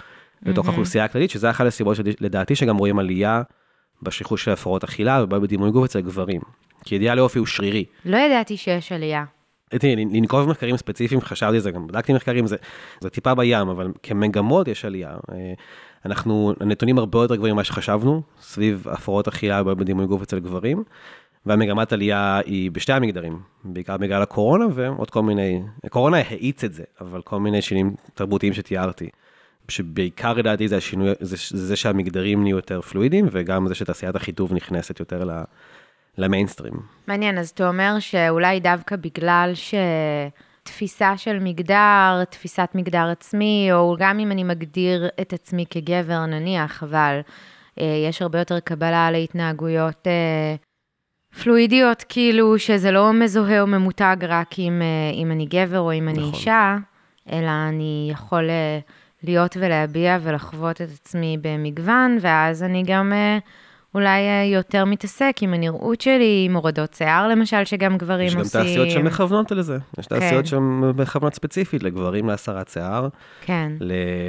לתוך האוכלוסייה הכללית, שזה אחת הסיבות שלדעתי שגם רואים עלייה בשכיחות של הפרעות אכילה ובעיה בדימוי גוף אצל גברים. כי אידיאל לאופי הוא שרירי. לא ידעתי שיש עלייה. תראי, לנקוב במחקרים ספציפיים, חשבתי על זה, גם בדקתי מחקרים, זה, זה טיפה בים, אבל כמגמות יש עלייה. אה, אנחנו, הנתונים הרבה יותר גבוהים ממה שחשבנו, סביב הפרעות אכילה בדימוי גוף אצל גברים, והמגמת עלייה היא בשתי המגדרים, בעיקר בגלל הקורונה ועוד כל מיני, הקורונה האיץ את זה, אבל כל מיני שינויים תרבותיים שתיארתי. שבעיקר לדעתי זה השינוי, זה, זה, שהמגדרים נהיו יותר פלואידיים, וגם זה שתעשיית החיטוב נכנסת יותר ל- למיינסטרים. מעניין, אז אתה אומר שאולי דווקא בגלל שתפיסה של מגדר, תפיסת מגדר עצמי, או גם אם אני מגדיר את עצמי כגבר נניח, אבל אה, יש הרבה יותר קבלה להתנהגויות אה, פלואידיות, כאילו שזה לא מזוהה או ממותג רק אם, אה, אם אני גבר או אם אני נכון. אישה, אלא אני יכול אה, להיות ולהביע ולחוות את עצמי במגוון, ואז אני גם... אה, אולי אה, יותר מתעסק עם הנראות שלי, עם הורדות שיער למשל, שגם גברים יש גם עושים. תעשיות שמכוונות לזה. יש כן. תעשיות שמכוונות ספציפית לגברים להסרת שיער, כן,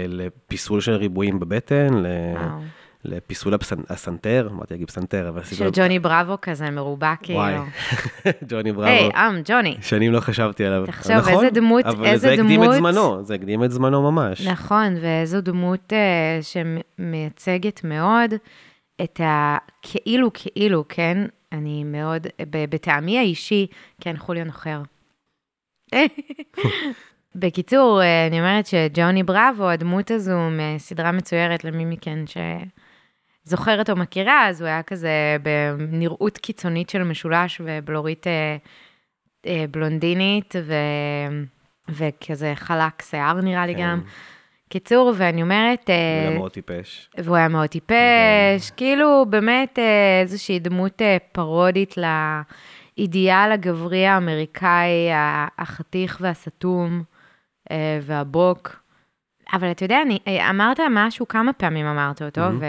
לפיסול של ריבועים בבטן, ל- וואו. לפיסול הסנטר, אמרתי להגיד פסנתר, אבל של ג'וני בראבו כזה, מרובע כאילו. וואי, *laughs* ג'וני היי, בראבו. עם, ג'וני. שנים לא חשבתי עליו. תחשוב, נכון, איזה דמות- אבל איזה זה הקדים את דמות- זמנו, זה הקדים את זמנו ממש. נכון, ואיזו דמות אה, שמייצגת מאוד את ה... כאילו, כן? אני מאוד, בטעמי האישי, כן, חוליו נוחר. *laughs* בקיצור, אה, אני אומרת שג'וני בראבו, הדמות הזו מסדרה מצוירת למי מכן שזוכרת או מכירה, אז הוא היה כזה בנראות קיצונית של משולש ובלורית אה, אה, בלונדינית, ו... וכזה חלק שיער נראה לי כן. גם. קיצור, ואני אומרת... אה, הוא היה מאוד טיפש. והוא היה מאוד טיפש, כאילו באמת אה, איזושהי דמות אה, פרודית לאידיאל הגברי האמריקאי, החתיך והסתום והבוק. אבל אתה יודע, אני, אמרת משהו, כמה פעמים אמרת אותו, מהמם.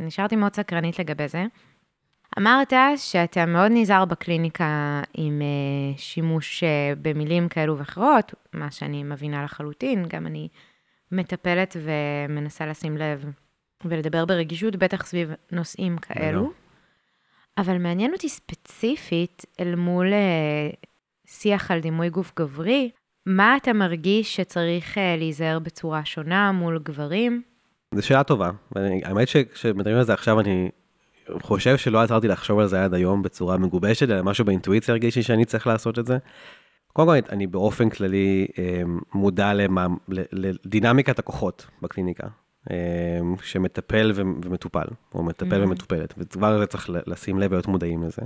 ונשארתי מאוד סקרנית לגבי זה. אמרת שאתה מאוד נזהר בקליניקה עם שימוש במילים כאלו ואחרות, מה שאני מבינה לחלוטין, גם אני מטפלת ומנסה לשים לב ולדבר ברגישות, בטח סביב נושאים כאלו. לגמרי. אבל מעניין אותי ספציפית אל מול אה, שיח על דימוי גוף גברי, מה אתה מרגיש שצריך אה, להיזהר בצורה שונה מול גברים, זו שאלה טובה. האמת שכשמדברים על זה עכשיו, אני חושב שלא עצרתי לחשוב על זה עד היום בצורה מגובשת, אלא משהו באינטואיציה הרגישי שאני צריך לעשות את זה. קודם כל, אני באופן כללי אמ, מודע לדינמיקת הכוחות בקליניקה, אמ, שמטפל ומטופל, או מטפל mm-hmm. ומטופלת, וכבר זה צריך לשים לב ולהיות מודעים לזה.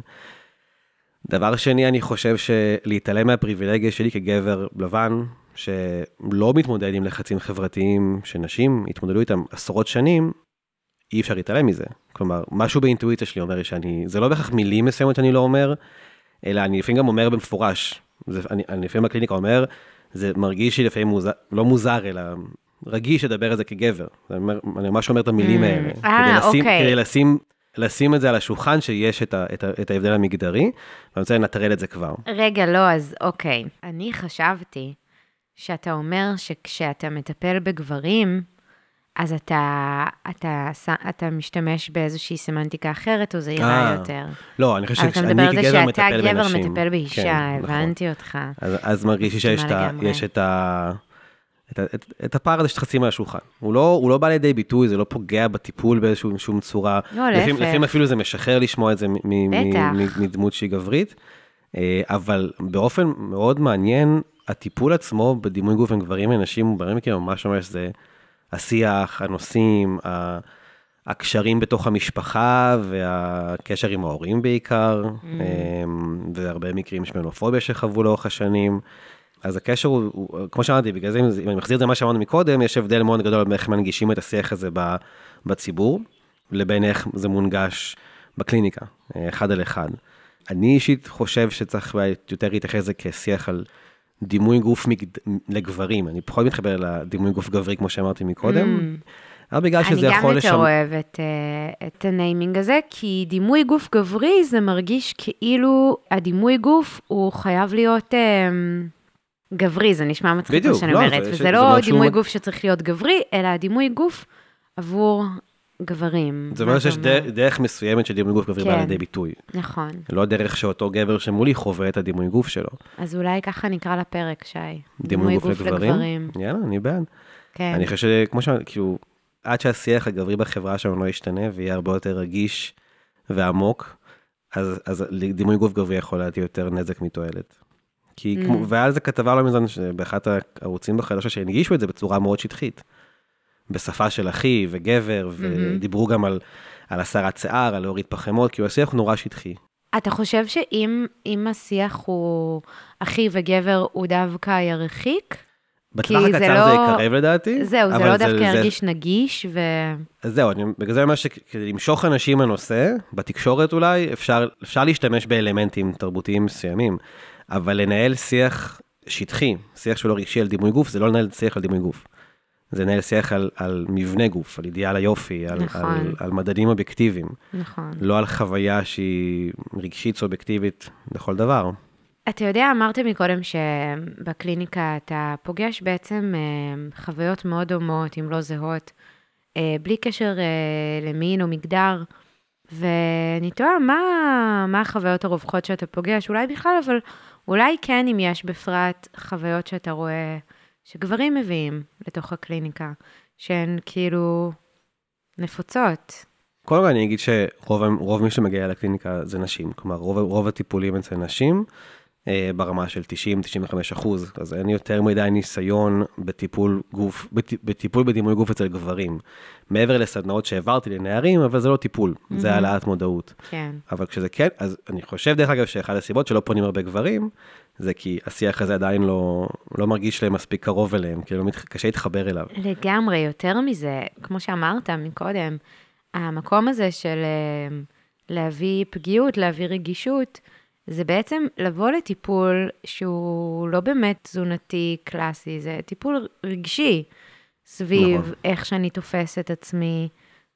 דבר שני, אני חושב שלהתעלם מהפריבילגיה שלי כגבר לבן, שלא מתמודד עם לחצים חברתיים שנשים התמודדו איתם עשרות שנים, אי אפשר להתעלם מזה. כלומר, משהו באינטואיציה שלי אומר שאני, זה לא בהכרח מילים מסוימות שאני לא אומר, אלא אני לפעמים גם אומר במפורש. זה, אני, אני לפעמים בקליניקה אומר, זה מרגיש לי לפעמים מוזר, לא מוזר, אלא רגיש לדבר על זה כגבר. אני, אומר, אני ממש אומר את המילים mm, האלה. אה, כדי לשים, אוקיי. כדי לשים, לשים את זה על השולחן, שיש את, ה, את, ה, את ההבדל המגדרי, ואני רוצה לנטרל את זה כבר. רגע, לא, אז אוקיי. אני חשבתי שאתה אומר שכשאתה מטפל בגברים, אז אתה, אתה, אתה, משתמש באיזושהי סמנטיקה אחרת, או זהירה אה, יותר. לא, אני חושב אבל אתה מדבר שאני על זה כגבר שאתה מטפל גבר בנשים. מטפל באישה, כן, נכון. הבנתי אותך. אז, אז מרגיש לי שיש ה. יש את, ה, את, את, את הפער הזה שצריך לשים על השולחן. הוא לא, הוא לא בא לידי ביטוי, זה לא פוגע בטיפול באיזשהו שום צורה. לא, להפך. לפעמים אפילו זה משחרר לשמוע את זה מדמות שהיא גברית. אה, אבל באופן מאוד מעניין, הטיפול עצמו בדימוי גוף עם גברים ונשים, הוא כאילו ממש ממש זה השיח, הנושאים, הקשרים בתוך המשפחה והקשר עם ההורים בעיקר, Mm. אמ, והרבה מקרים של מנופוביה שחוו לאורך השנים. אז הקשר הוא, הוא כמו שאמרתי, בגלל זה, אם אני מחזיר את זה למה שאמרנו מקודם, יש הבדל מאוד גדול בין איך מנגישים את השיח הזה בציבור, לבין איך זה מונגש בקליניקה, אה, אחד על אחד. אני אישית חושב שצריך יותר להתייחס לזה כשיח על דימוי גוף מגד... לגברים, אני פחות מתחבר לדימוי גוף גברי, כמו שאמרתי מקודם, Mm. אבל בגלל שזה אני גם יכול יותר לשם... אוהבת אה, את הניימינג הזה, כי דימוי גוף גברי זה מרגיש כאילו הדימוי גוף הוא חייב להיות אה, גברי, זה נשמע מצחיק מה שאני לא, אומרת, זה- וזה זה לא שהוא דימוי מ- גוף שצריך להיות גברי, אלא הדימוי גוף עבור גברים. זה אומר שיש? דרך, דרך מסוימת של דימוי גוף גברי בא כן. לידי ביטוי. נכון. לא דרך שאותו גבר שמולי חווה את הדימוי גוף שלו. אז אולי ככה נקרא לפרק, שי. דימוי גוף לגברים? יאללה, אני בעד. כן. אני חושב שכמו שאמרתי, כאילו, עד שהשיח הגברי בחברה שלנו לא ישתנה ויהיה הרבה יותר רגיש ועמוק, אז, אז דימוי גוף גברי יכול להטיל יותר נזק מתועלת. כי, Mm. כמו, והיה על זה כתבה לא מזמן, שבאחד הערוצים בחדשה שהנגישו את זה בצורה מאוד שטחית. בשפה של אחי וגבר, ודיברו גם על, על הסרת שיער, על להוריד פחמות, כאילו השיח הוא נורא שטחי. אתה חושב שאם אם השיח הוא אחי וגבר, הוא דווקא ירחיק? בטווח זה הקצר לא- זה יקרב לדעתי. זהו, זה לא דווקא ירגיש נגיש, ו... אז זהו, אני, בגלל זה אני אומר שכדי למשוך אנשים לנושא, בתקשורת אולי, אפשר, אפשר להשתמש באלמנטים תרבותיים מסוימים, אבל לנהל שיח שטחי, שיח שהוא לא רגשי על דימוי גוף, זה לא לנהל שיח על דימוי גוף. זה לנהל שיח על, על מבנה גוף, על אידיאל היופי, על, נכון. על, על מדדים אובייקטיביים, נכון. לא על חוויה שהיא רגשית סובייקטיבית לכל דבר. אתה יודע, אמרת מקודם שבקליניקה אתה פוגש בעצם אה, חוויות מאוד דומות, אם לא זהות, אה, בלי קשר אה, למין או מגדר, ואני תוהה, מה, מה החוויות הרווחות שאתה פוגש? אולי בכלל, אבל אולי כן, אם יש בפרט חוויות שאתה רואה שגברים מביאים לתוך הקליניקה, שהן כאילו נפוצות. קודם כל אני אגיד שרוב רוב מי שמגיע לקליניקה זה נשים, כלומר רוב, רוב הטיפולים אצל נשים ברמה של 90-95 אחוז, אז אין יותר מדי ניסיון בטיפול גוף, בט, בטיפול בדימוי גוף אצל גברים. מעבר לסדנאות שהעברתי לנערים, אבל זה לא טיפול, mm-hmm. זה העלאת מודעות. כן. אבל כשזה כן, אז אני חושב דרך אגב שאחד הסיבות שלא פונים הרבה גברים, זה כי השיח הזה עדיין לא, לא מרגיש להם מספיק קרוב אליהם, כאילו קשה להתחבר אליו. לגמרי, יותר מזה, כמו שאמרת מקודם, המקום הזה של אה, להביא פגיעות, להביא רגישות, זה בעצם לבוא לטיפול שהוא לא באמת תזונתי קלאסי, זה טיפול רגשי סביב נכון. איך שאני תופסת את עצמי,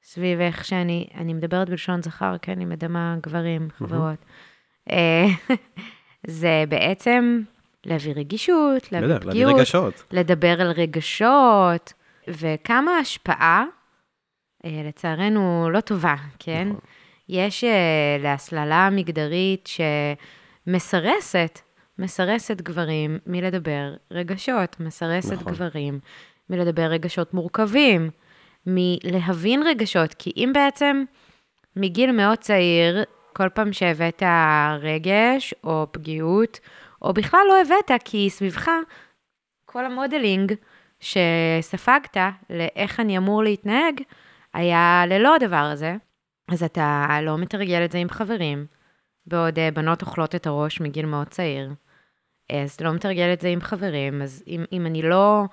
סביב איך שאני, אני מדברת בלשון זכר, כן, אני מדמה גברים, חברות. אה, *laughs* זה בעצם להביא רגישות, לא להביא להביא פגיעות, רגשות. לדבר על רגשות, וכמה השפעה, אה, לצערנו, לא טובה, כן? נכון. יש אה, להסללה מגדרית שמסרסת, מסרסת גברים מלדבר רגשות, מסרסת נכון. גברים מלדבר רגשות מורכבים, מלהבין רגשות, כי אם בעצם מגיל מאוד צעיר, כל פעם שהבאת רגש או פגיעות, או בכלל לא הבאת, כי סביבך כל המודלינג שספגת לאיך אני אמור להתנהג, היה ללא הדבר הזה, אז אתה לא מתרגל את זה עם חברים, בעוד אה, בנות אוכלות את הראש מגיל מאוד צעיר. אז אתה לא מתרגל את זה עם חברים, אז אם, אם אני לא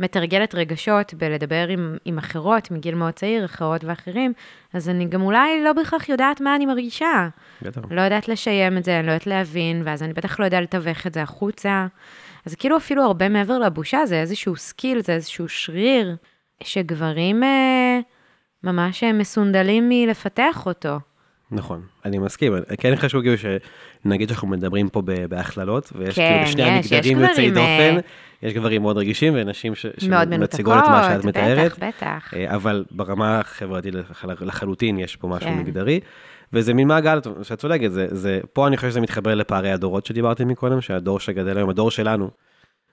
מתרגלת רגשות בלדבר עם, עם אחרות מגיל מאוד צעיר, אחרות ואחרים, אז אני גם אולי לא בהכרח יודעת מה אני מרגישה. בטח. לא יודעת לשיים את זה, אני לא יודעת להבין, ואז אני בטח לא יודעת לתווך את זה החוצה. אז כאילו אפילו הרבה מעבר לבושה, זה איזשהו skill, זה איזשהו שריר, שגברים אה, ממש אה, מסונדלים מלפתח אותו. נכון, אני מסכים. כן חשוב כאילו שנגיד שאנחנו מדברים פה בהכללות, ויש כן, כאילו בשני יש, המגדרים יוצאי גברים, אה, דופן, יש גברים מאוד רגישים ונשים ש- שמציגות את מה שאת מתארת, בטח, בטח. אה, אבל ברמה החברתית לח- לחלוטין יש פה משהו כן. מגדרי, וזה מין מעגל, שאת צודקת, זה, זה, פה אני חושב שזה מתחבר לפערי הדורות שדיברתי מקודם, שהדור שגדל היום, הדור שלנו,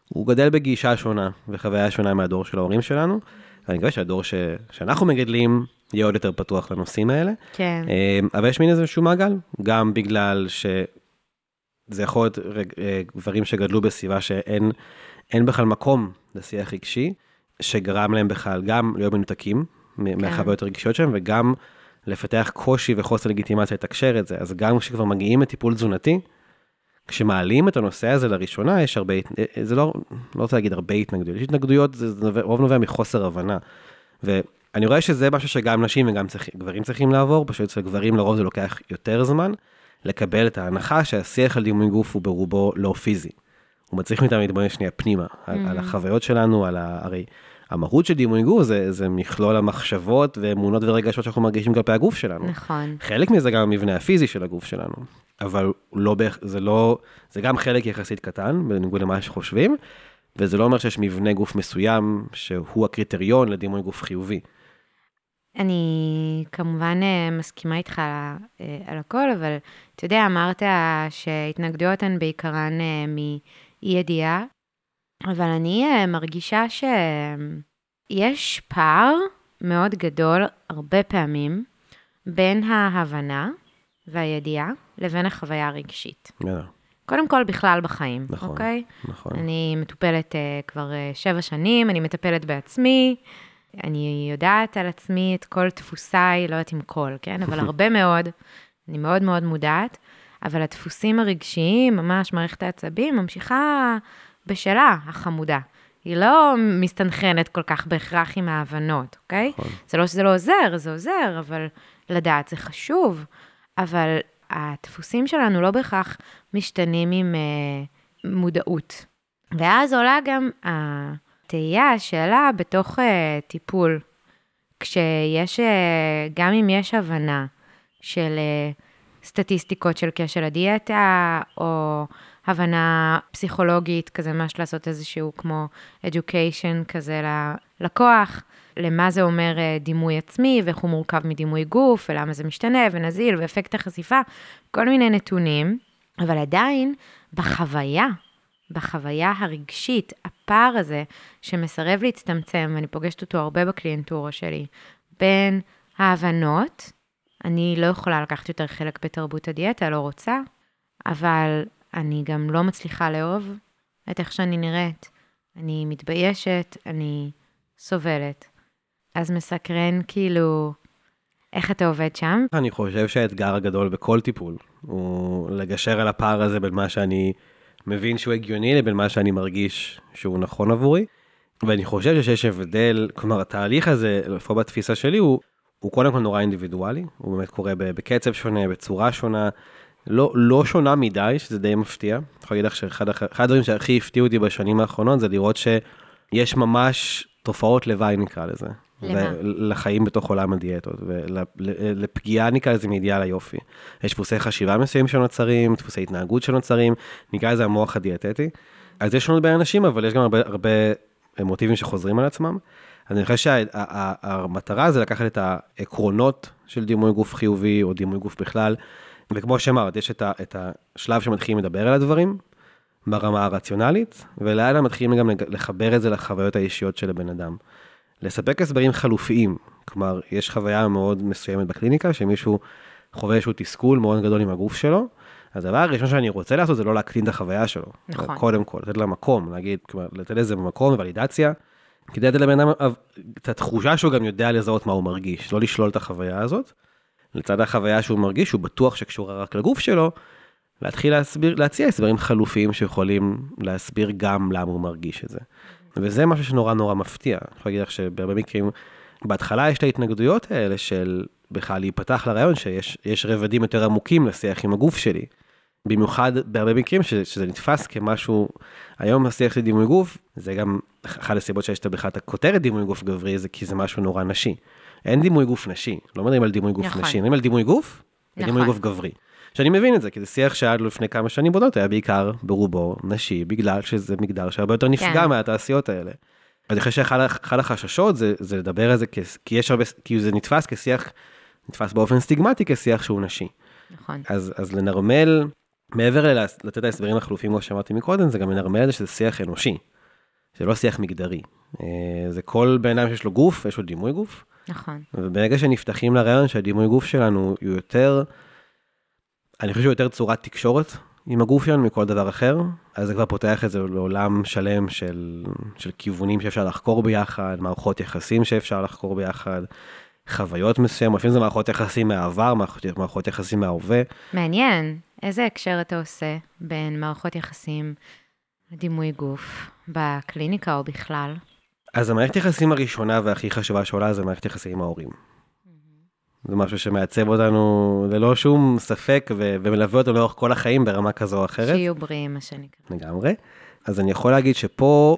הוא גדל בגישה שונה וחוויה שונה מהדור של ההורים שלנו, ואני מקווה שהדור ש, שאנחנו מגדלים יהיה עוד יותר פתוח לנושאים האלה. כן, אה, אבל יש מין איזשהו מעגל, גם בגלל שזה יכול להיות אה, גברים שגדלו בסביבה שאין אין בכלל מקום לשיח רגשי, שגרם להם בכלל גם להיות מנותקים מ- מהחוויות הרגישות שלהם, וגם לפתח קושי וחוסר לגיטימציה לתקשר את זה. אז גם כשכבר מגיעים לטיפול תזונתי, כשמעלים את הנושא הזה לראשונה, יש הרבה, זה לא, לא רוצה להגיד הרבה התנגדויות, יש התנגדויות, זה נובע- רוב נובע מחוסר הבנה. ואני רואה שזה משהו שגם נשים וגם צריך, גברים צריכים לעבור, פשוט אצל גברים לרוב זה לוקח יותר זמן, לקבל את ההנחה שהשיח על דימוי גוף הוא ברובו לא פיזי. הוא מצריך מאיתנו להתבונן שנייה פנימה, על, על החוויות שלנו, על ה... הרי המהות של דימוי גוף זה, זה מכלול המחשבות ואמונות ורגשות שאנחנו מרגישים כלפי הגוף שלנו. נכון. חלק מזה גם המבנה הפיזי של הגוף שלנו, אבל לא, זה לא, זה גם חלק יחסית קטן, בניגוד למה שחושבים, וזה לא אומר שיש מבנה גוף מסוים שהוא הקריטריון לדימוי גוף חיובי. אני כמובן אה, מסכימה איתך על, אה, על הכל, אבל אתה יודע, אמרת שהתנגדויות הן בעיקרן אה, מאי ידיעה, אבל אני מרגישה שיש פער מאוד גדול, הרבה פעמים, בין ההבנה והידיעה לבין החוויה הרגשית. בסדר, קודם כל, בכלל בחיים, נכון. אוקיי? נכון. אני מטופלת uh, כבר uh, שבע שנים, אני מטפלת בעצמי, אני יודעת על עצמי את כל דפוסיי, לא יודעת אם כל, כן? אבל *laughs* הרבה מאוד, אני מאוד מאוד מודעת, אבל הדפוסים הרגשיים, ממש מערכת העצבים, ממשיכה בשלה, החמודה. היא לא מסתנכרנת כל כך בהכרח עם ההבנות, אוקיי? נכון. זה לא שזה לא עוזר, זה עוזר, אבל לדעת זה חשוב. אבל הדפוסים שלנו לא בהכרח משתנים עם uh, מודעות. ואז עולה גם התהייה, השאלה בתוך uh, טיפול, כשיש, uh, גם אם יש הבנה של uh, סטטיסטיקות של כשל הדיאטה, או הבנה פסיכולוגית, כזה ממש לעשות איזשהו כמו education כזה ללקוח, למה זה אומר אה, דימוי עצמי, ואיך הוא מורכב מדימוי גוף, ולמה זה משתנה, ונזיל, ואפקט החשיפה, כל מיני נתונים, אבל עדיין בחוויה, בחוויה הרגשית, הפער הזה שמסרב להצטמצם, ואני פוגשת אותו הרבה בקליינטורה שלי, בין ההבנות, אני לא יכולה לקחת יותר חלק בתרבות הדיאטה, לא רוצה, אבל אני גם לא מצליחה לאהוב את איך שאני נראית. אני מתביישת, אני סובלת. אז מסקרן כאילו איך אתה עובד שם. אני חושב שהאתגר הגדול בכל טיפול הוא לגשר על הפער הזה בין מה שאני מבין שהוא הגיוני לבין מה שאני מרגיש שהוא נכון עבורי. ואני חושב שיש הבדל, כלומר התהליך הזה, לפחות בתפיסה שלי, הוא, הוא קודם כל נורא אינדיבידואלי, הוא באמת קורה בקצב שונה, בצורה שונה, לא, לא שונה מדי, שזה די מפתיע. אני יכול להגיד לך שאחד הדברים שהכי הפתיעו אותי בשנים האחרונות זה לראות שיש ממש תופעות לוואי נקרא לזה. לחיים בתוך עולם הדיאטות, ולפגיעה נקרא לזה מאידיאל היופי. יש דפוסי חשיבה מסוימים שנוצרים, דפוסי התנהגות שנוצרים, נקרא לזה המוח הדיאטטי. אז יש שונות בין אנשים, אבל יש גם הרבה, הרבה מוטיבים שחוזרים על עצמם. אני חושב שהמטרה זה לקחת את העקרונות של דימוי גוף חיובי, או דימוי גוף בכלל, וכמו שאמרת, יש את, ה, את השלב שמתחילים לדבר על הדברים, ברמה הרציונלית, ולאט מתחילים גם לחבר את זה לחוויות האישיות של הבן אדם. לספק הסברים חלופיים. כלומר, יש חוויה מאוד מסוימת בקליניקה, שמישהו חווה איזשהו תסכול מאוד גדול עם הגוף שלו, הדבר הראשון שאני רוצה לעשות זה לא להקטין את החוויה שלו. נכון. קודם כל, לתת לה מקום, להגיד, כלומר, לתת לזה מקום, ולידציה, כדי לתת לבן אדם את התחושה שהוא גם יודע לזהות מה הוא מרגיש, לא לשלול את החוויה הזאת. לצד החוויה שהוא מרגיש, הוא בטוח שקשורה רק לגוף שלו, להתחיל להסביר, להציע הסברים חלופיים שיכולים להסביר גם למה הוא מרגיש את זה. וזה משהו שנורא נורא מפתיע. אני יכול להגיד לך שבהרבה מקרים, בהתחלה יש את ההתנגדויות האלה של בכלל להיפתח לרעיון שיש יש רבדים יותר עמוקים לשיח עם הגוף שלי. במיוחד בהרבה מקרים ש, שזה נתפס כמשהו, היום השיח של דימוי גוף, זה גם אחת הסיבות שיש בכלל את הכותרת דימוי גוף גברי, זה כי זה משהו נורא נשי. אין דימוי גוף נשי, לא מדברים על דימוי גוף נכון. נשי, מדברים על דימוי גוף ודימוי נכון. גוף גברי. שאני מבין את זה, כי זה שיח שעד לפני כמה שנים בודות היה בעיקר ברובו נשי, בגלל שזה מגדר שהרבה יותר נפגע כן. מהתעשיות האלה. אני חושב שאחד אחד החששות זה, זה לדבר על זה, כ- כי יש הרבה, כי זה נתפס כשיח, נתפס באופן סטיגמטי כשיח שהוא נשי. נכון. אז, אז לנרמל, מעבר ללתת את ההסברים החלופיים, כמו שאמרתי מקודם, זה גם לנרמל את זה שזה שיח אנושי. זה לא שיח מגדרי. אה, זה כל בן אדם שיש לו גוף, יש לו דימוי גוף, נכון. וברגע שנפתחים לרעיון שהדימוי גוף שלנו הוא יותר, אני חושב שהוא יותר צורת תקשורת עם הגוף שלנו מכל דבר אחר, אז זה כבר פותח את זה לעולם שלם של, של כיוונים שאפשר לחקור ביחד, מערכות יחסים שאפשר לחקור ביחד, חוויות מסוימות, לפעמים זה מערכות יחסים מהעבר, מערכות, מערכות יחסים מההווה. מעניין, איזה הקשר אתה עושה בין מערכות יחסים לדימוי גוף, בקליניקה או בכלל? אז המערכת יחסים הראשונה והכי חשובה שעולה זה מערכת יחסים עם ההורים. זה משהו שמעצב אותנו ללא שום ספק ו- ומלווה אותנו לאורך כל החיים ברמה כזו או אחרת. שיהיו בריאים, מה שנקרא. לגמרי. אז אני יכול להגיד שפה,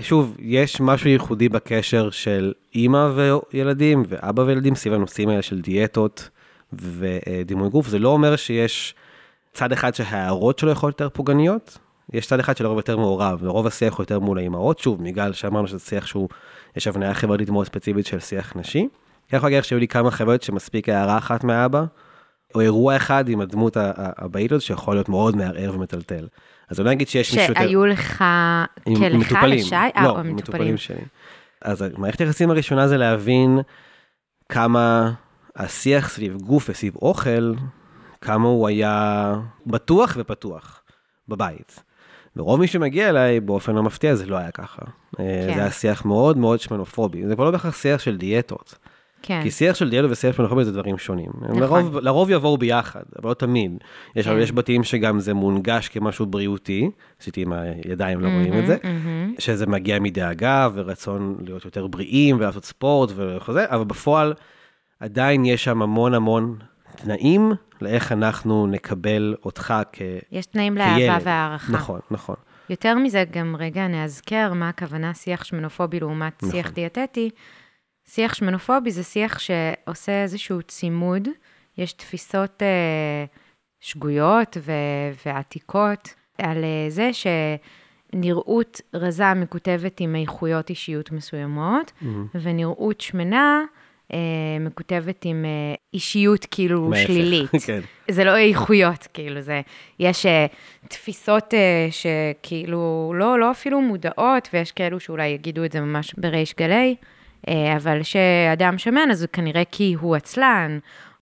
שוב, יש משהו ייחודי בקשר של אימא וילדים ואבא וילדים סביב הנושאים האלה של דיאטות ודימוי גוף. זה לא אומר שיש צד אחד שההערות שלו יכולות יותר פוגעניות, יש צד אחד שלרוב יותר מעורב, ורוב השיח הוא יותר מול האימהות, שוב, בגלל שאמרנו שזה שיח שהוא, יש הבניה חברתית מאוד ספציפית של שיח נשי. אני יכול להגיד לך שהיו לי כמה חוויות שמספיק הערה אחת מהאבא, או אירוע אחד עם הדמות הבאית הזאת שיכול להיות מאוד מערער ומטלטל. אז אני לא אגיד שיש מישהו. שהיו לך, כן, לך. לשי? אה, לא, מטופלים. שלי. אז מערכת היחסים הראשונה זה להבין כמה השיח סביב גוף וסביב אוכל, כמה הוא היה בטוח ופתוח בבית. ורוב מי שמגיע אליי, באופן לא מפתיע, זה לא היה ככה. כן. זה היה שיח מאוד מאוד שמנופובי. זה כבר לא בהכרח שיח של דיאטות. כן, כי שיח של דיאטות ושיח שמנופובי זה דברים שונים. נכון. לרוב, לרוב יבואו ביחד, אבל לא תמיד. יש, כן. יש בתים שגם זה מונגש כמשהו בריאותי, עשיתי עם הידיים, לא רואים את זה. מהמם. שזה מגיע מדאגה ורצון להיות יותר בריאים ולעשות ספורט וכזה, אבל בפועל עדיין יש שם המון המון תנאים לאיך אנחנו נקבל אותך כ... יש תנאים. לאהבה והערכה. נכון, נכון. יותר מזה, גם רגע נאזכר מה הכוונה שיח שמנופובי לעומת נכון. שיח דיאטטי. שיח שמנופובי זה שיח שעושה איזשהו צימוד, יש תפיסות אה, שגויות ו- ועתיקות על אה, זה שנראות רזה מקוטבת עם איכויות אישיות מסוימות, ונראות שמנה אה, מקוטבת עם אה, אישיות כאילו להפך. שלילית. *laughs* כן. זה לא איכויות, כאילו, זה, יש uh, תפיסות uh, שכאילו לא, לא אפילו מודעות, ויש כאלו שאולי יגידו את זה ממש בריש גלי, אבל שאדם שמן, אז כנראה כי הוא עצלן,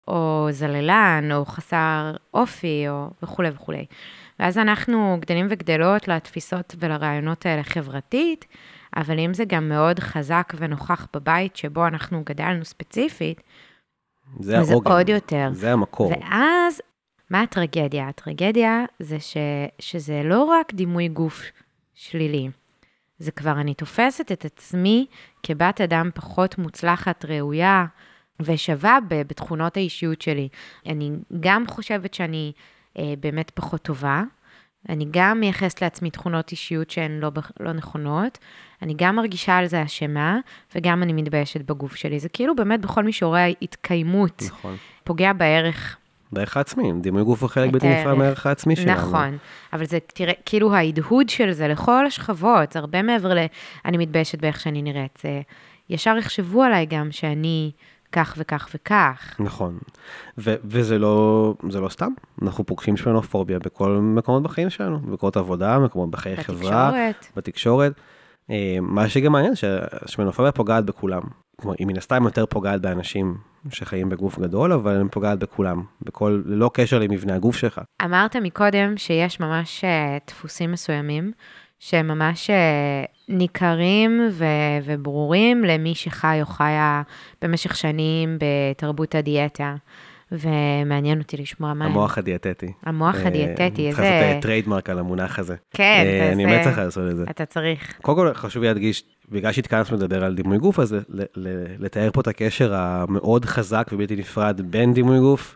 או זללן, או חסר אופי, או וכולי וכולי. ואז אנחנו גדלים וגדלות לתפיסות ולרעיונות האלה חברתית, אבל אם זה גם מאוד חזק ונוכח בבית שבו אנחנו גדלנו ספציפית, זה אז זה העוגן. עוד יותר. זה המקור. ואז, מה הטרגדיה? הטרגדיה זה ש, שזה לא רק דימוי גוף שלילי, זה כבר אני תופסת את עצמי כבת אדם פחות מוצלחת, ראויה ושווה בתכונות האישיות שלי. אני גם חושבת שאני אה, באמת פחות טובה, אני גם מייחסת לעצמי תכונות אישיות שהן לא, לא נכונות, אני גם מרגישה על זה אשמה, וגם אני מתביישת בגוף שלי. זה כאילו באמת בכל מישורי ההתקיימות נכון. פוגע בערך. בערך העצמי, דימוי גוף הוא חלק בלתי נפרד הערך. מהערך העצמי שלנו. נכון, אבל זה, תראה, כאילו ההדהוד של זה לכל השכבות, הרבה מעבר ל... אני מתביישת באיך שאני נראית. זה ישר יחשבו עליי גם שאני כך וכך וכך. נכון. ו- וזה לא, זה לא סתם, אנחנו פוגשים שמנופוביה בכל מקומות בחיים שלנו, במקומות עבודה, מקומות בחיי חברה, בתקשורת. אה, מה שגם מעניין, שהשמנופוביה פוגעת בכולם. כלומר, היא מן הסתם יותר פוגעת באנשים שחיים בגוף גדול, אבל היא פוגעת בכולם, בכל, ללא קשר למבנה הגוף שלך. אמרת מקודם שיש ממש אה, דפוסים מסוימים, שהם ממש אה, ניכרים ו- וברורים למי שחי או חיה במשך שנים בתרבות הדיאטה. ומעניין אותי לשמוע מה. המוח הדיאטטי. המוח אה, הדיאטטי, צריך איזה... לעשות trademark על המונח הזה. כן, אה, זה- אני באמת צריך לעשות את זה. אתה צריך. קודם כל חשוב להדגיש, בגלל שהתכנסנו לדבר על דימוי גוף, אז לתאר פה את הקשר המאוד חזק ובלתי נפרד בין דימוי גוף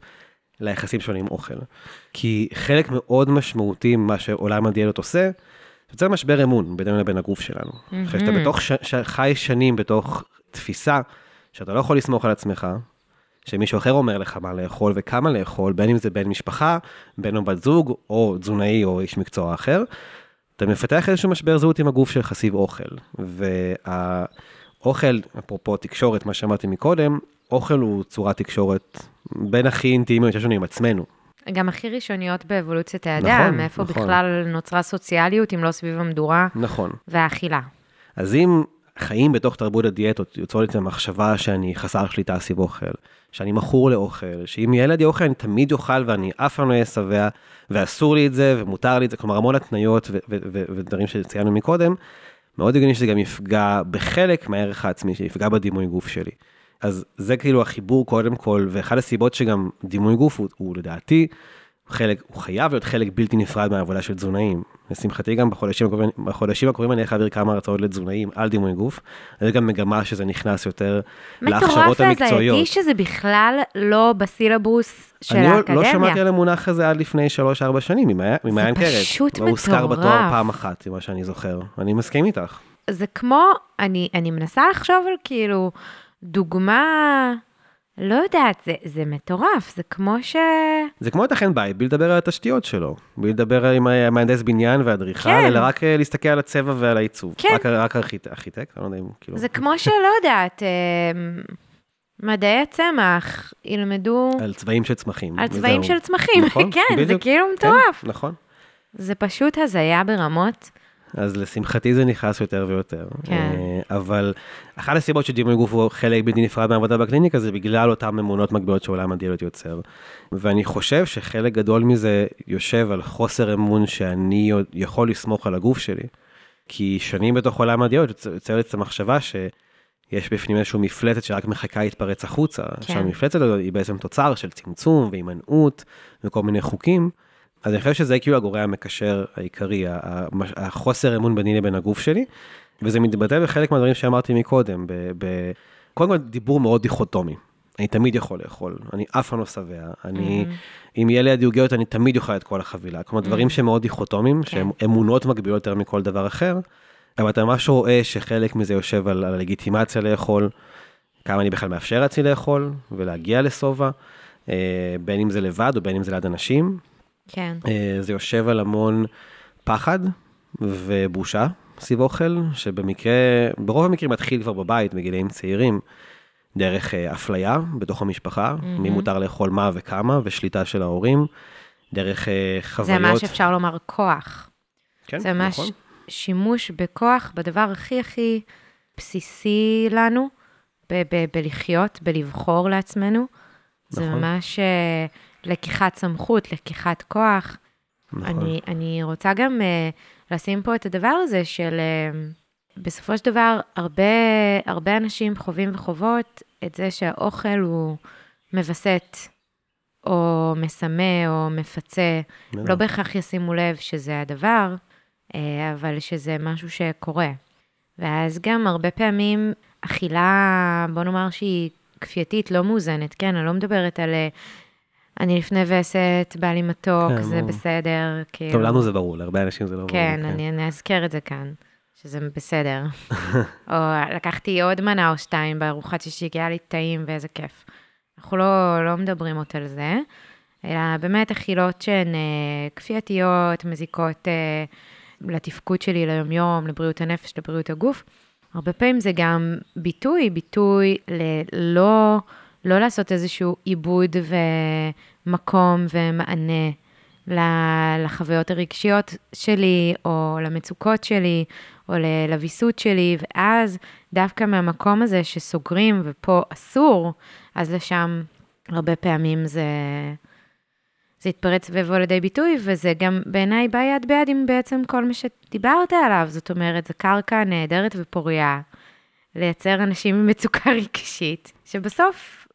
ליחסים שלנו עם אוכל. כי חלק מאוד משמעותי ממה שעולם הדיאטות עושה, יוצר משבר אמון בינינו לבין הגוף שלנו. אחרי שאתה בתוך, ש- ש- חי שנים בתוך תפיסה שאתה לא יכול לסמוך על עצמך, שמישהו אחר אומר לך מה לאכול וכמה לאכול, בין אם זה בן משפחה, בן או בת זוג, או תזונאי או איש מקצוע אחר, אתה מפתח איזשהו משבר זהות עם הגוף שלך סביב אוכל. והאוכל, אפרופו תקשורת, מה שאמרתי מקודם, אוכל הוא צורת תקשורת בין הכי אינטימיות שיש לנו עם עצמנו. גם הכי ראשוניות באבולוציית האדם, נכון, מאיפה נכון. בכלל נוצרה סוציאליות אם לא סביב המדורה נכון. והאכילה. אז אם חיים בתוך תרבות הדיאטות יוצרות את המחשבה שאני חסר שליטה סביב אוכל, שאני מכור לאוכל, שאם ילד יאכל אני תמיד אוכל ואני אף פעם לא אהיה שבע, ואסור לי את זה ומותר לי את זה, כלומר המון התניות ודברים שציינו מקודם, מאוד הגיוני שזה גם יפגע בחלק מהערך העצמי, שיפגע בדימוי גוף שלי. אז זה כאילו החיבור קודם כל, ואחת הסיבות שגם דימוי גוף הוא, הוא לדעתי, חלק, הוא חייב להיות חלק בלתי נפרד מהעבודה של תזונאים. לשמחתי גם בחודשים הקרובים, בחודשים הקרובים אני הולך להעביר כמה הרצאות לתזונאים על דימוי גוף. יש גם מגמה שזה נכנס יותר להכשרות מטורף המקצועיות. להזייתי שזה בכלל לא בסילבוס של אני לא- האקדמיה. לא שמעתי על המונח הזה עד לפני 3-4 שנים, ממעיין קרת. פשוט לא הוזכר מטורף. בתואר פעם אחת, ממה שאני זוכר. אני מסכים איתך. זה כמו, אני, אני מנסה לחשוב על כאילו דוגמה, לא יודעת, זה, זה מטורף, זה כמו ש... זה כמו לתכן בית, בלי לדבר על התשתיות שלו. בלי לדבר עם המהנדס בניין והאדריכל, כן. אלא רק אה, להסתכל על הצבע ועל העיצוב. כן. רק, רק ארכיט- ארכיטקט, אני לא יודע אם כאילו... זה כמו שלא יודעת, אה, מדעי הצמח ילמדו על צבעים של צמחים. על צבעים. של צמחים, נכון, *laughs* כן, זה בדיוק. כאילו כן, מטורף. נכון. זה פשוט הזיה ברמות. אז לשמחתי זה נכנס יותר ויותר. כן. אה, אבל אחת הסיבות שדימוי גוף הוא חלק בלתי נפרד מהעבודה בקליניקה זה בגלל אותן אמונות מגבילות שעולם הדיאלות יוצר. ואני חושב שחלק גדול מזה יושב על חוסר אמון שאני יכול לסמוך על הגוף שלי. כי שנים בתוך עולם הדיאלות יוצ- יוצרת את המחשבה שיש בפנים איזושהי מפלצת שרק מחכה להתפרץ החוצה. כן. עכשיו המפלצת הזאת היא בעצם תוצר של צמצום והימנעות וכל מיני חוקים. אז אני חושב שזה כאילו הגורם המקשר העיקרי, החוסר אמון ביני לבין הגוף שלי, וזה מתבטא בחלק מהדברים שאמרתי מקודם, ב- קודם כל דיבור מאוד דיכוטומי. אני תמיד יכול לאכול, אני אף פעם לא שבע, אני, אם יהיה לידי עוגיות אני תמיד אוכל את כל החבילה. כלומר, דברים שהם מאוד דיכוטומיים, שהם אמונות מגבילות יותר מכל דבר אחר, אבל אתה ממש רואה שחלק מזה יושב על הלגיטימציה לאכול, כמה אני בכלל מאפשר לעצמי לאכול ולהגיע לשובע, אה, בין אם זה לבד או בין אם זה ליד אנשים. כן. אה, זה יושב על המון פחד ובושה סביב אוכל, שבמקרה, ברוב המקרים מתחיל כבר בבית, בגילאים צעירים, דרך אה, אפליה בתוך המשפחה, mm-hmm. מי מותר לאכול מה וכמה, ושליטה של ההורים, דרך אה, זה חוויות. מה שאפשר לומר כוח. כן, זה ממש נכון. שימוש בכוח בדבר הכי הכי בסיסי לנו, ב- ב- בלחיות, בלבחור לעצמנו. זה נכון. ממש אה, לקיחת סמכות, לקיחת כוח. נכון. אני, אני רוצה גם uh, לשים פה את הדבר הזה של uh, בסופו של דבר, הרבה, הרבה אנשים חווים וחוות את זה שהאוכל הוא מווסת, או מסמא, או מפצה. לא בהכרח ישימו לב שזה הדבר, אה, אבל שזה משהו שקורה. ואז גם הרבה פעמים אכילה, בוא נאמר שהיא כפייתית, לא מאוזנת, כן? אני לא מדברת על אני לפני וסת, בא לי מתוק, כן, זה ברור. בסדר. כאילו. טוב, לנו זה ברור, להרבה אנשים זה לא ברור. כן, אני אני אזכר את זה כאן, שזה בסדר. *laughs* או לקחתי עוד מנה או שתיים בארוחת שישי, כי היה לי טעים ואיזה כיף. אנחנו לא, לא מדברים עוד על זה, אלא באמת אכילות שהן אה, כפייתיות, מזיקות אה, לתפקוד שלי ליומיום, לבריאות הנפש, לבריאות הגוף. הרבה פעמים זה גם ביטוי, ביטוי ללא לא לעשות איזשהו עיבוד ומקום ומענה לחוויות הרגשיות שלי, או למצוקות שלי, או לוויסות שלי, ואז דווקא מהמקום הזה שסוגרים ופה אסור, אז לשם הרבה פעמים זה, זה יתפרץ ויבוא לידי ביטוי, וזה גם בעיניי בא יד ביד עם בעצם כל מה שדיברת עליו, זאת אומרת, זו קרקע נהדרת ופוריה, לייצר אנשים עם מצוקה רגשית, שבסוף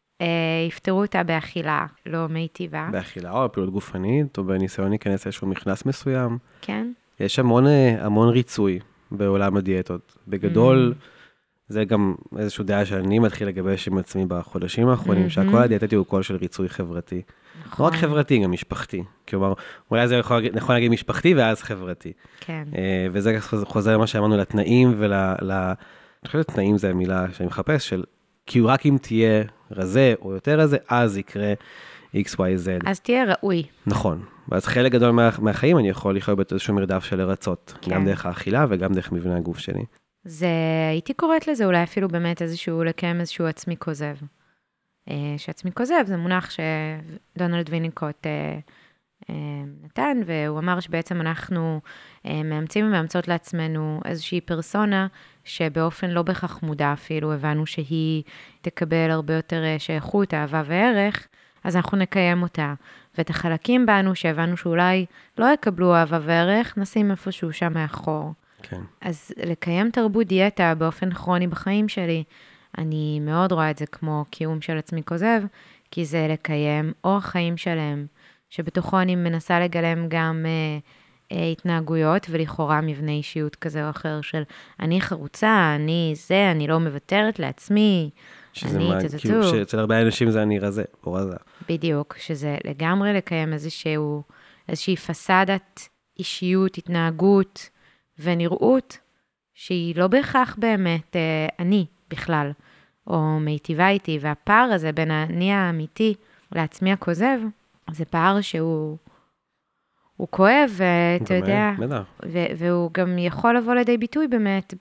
יפתרו אותה באכילה לא מיטיבה. באכילה או בפעילות גופנית, או בניסיון להיכנס לאיזשהו מכנס מסוים. כן. יש המון, אה, המון ריצוי בעולם הדיאטות. בגדול, Mm. זה גם איזושהי דעה שאני מתחיל לגבש עם עצמי בחודשים האחרונים, מהמם. שהקול הדיאטטי הוא קול של ריצוי חברתי. לא רק נכון. חברתי, גם משפחתי. כלומר, אולי זה יכול, נכון להגיד משפחתי ואז חברתי. כן. אה, וזה חוזר למה שאמרנו לתנאים ול... ל... אני חושב שתנאים זה המילה שאני מחפש, של כי רק אם תהיה רזה או יותר רזה, אז יקרה XYZ. אז תהיה ראוי. נכון. ואז חלק גדול מה, מהחיים אני יכול לחיות באיזשהו מרדף של לרצות. כן. גם דרך האכילה וגם דרך מבנה הגוף שלי. זה, הייתי קוראת לזה אולי אפילו באמת איזשהו, לקיים איזשהו עצמי כוזב. אה, שעצמי כוזב זה מונח שדונלד ויניקוט אה, אה, נתן, והוא אמר שבעצם אנחנו אה, מאמצים ומאמצות לעצמנו איזושהי פרסונה, שבאופן לא בהכרח מודע אפילו, הבנו שהיא תקבל הרבה יותר אה, שייכות, אהבה וערך, אז אנחנו נקיים אותה. ואת החלקים בנו שהבנו שאולי לא יקבלו אהבה וערך, נשים איפשהו שם מאחור. כן. אז לקיים תרבות דיאטה באופן כרוני בחיים שלי, אני מאוד רואה את זה כמו קיום של עצמי כוזב, כי זה לקיים אורח חיים שלם, שבתוכו אני מנסה לגלם גם אה, התנהגויות ולכאורה מבנה אישיות כזה או אחר של אני חרוצה, אני זה, אני לא מוותרת לעצמי, שזה אני מה. כאילו שאצל הרבה אנשים זה אני רזה, או רזה. בדיוק, שזה לגמרי לקיים איזשהו, איזושהי פסאדת אישיות, התנהגות ונראות שהיא לא בהכרח באמת אה, אני בכלל, או מיטיבה איתי, והפער הזה בין האני האמיתי לעצמי הכוזב, זה פער שהוא הוא כואב, ואתה יודע. ו- והוא גם יכול לבוא לידי ביטוי באמת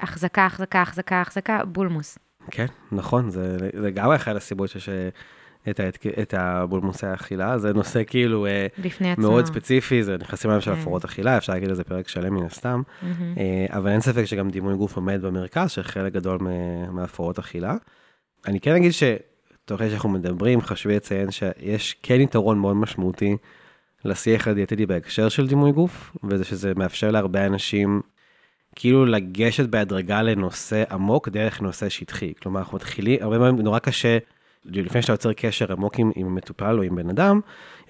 בהחזקה, החזקה, החזקה, החזקה, בולמוס. כן, נכון, זה לגמרי אחת הסיבות שיש את, ההתק... את הבולמוסי האכילה, זה נושא כאילו אה. מאוד ספציפי, זה נכנסים להם של כן. הפרעות אכילה, אפשר להגיד על זה פרק שלם מן הסתם. אה, אבל אין ספק שגם דימוי גוף עומד במרכז של חלק גדול מה- מהפרעות אכילה. אני כן אגיד שתוך כדי שאנחנו מדברים, חשוב לציין שיש כן יתרון מאוד משמעותי לשיח הדיאטטי בהקשר של דימוי גוף, וזה שזה מאפשר להרבה אנשים כאילו לגשת בהדרגה לנושא עמוק דרך נושא שטחי. כלומר, אנחנו מתחילים, הרבה פעמים נורא קשה, לפני שאתה יוצר קשר עמוק עם, עם מטופל או עם בן אדם,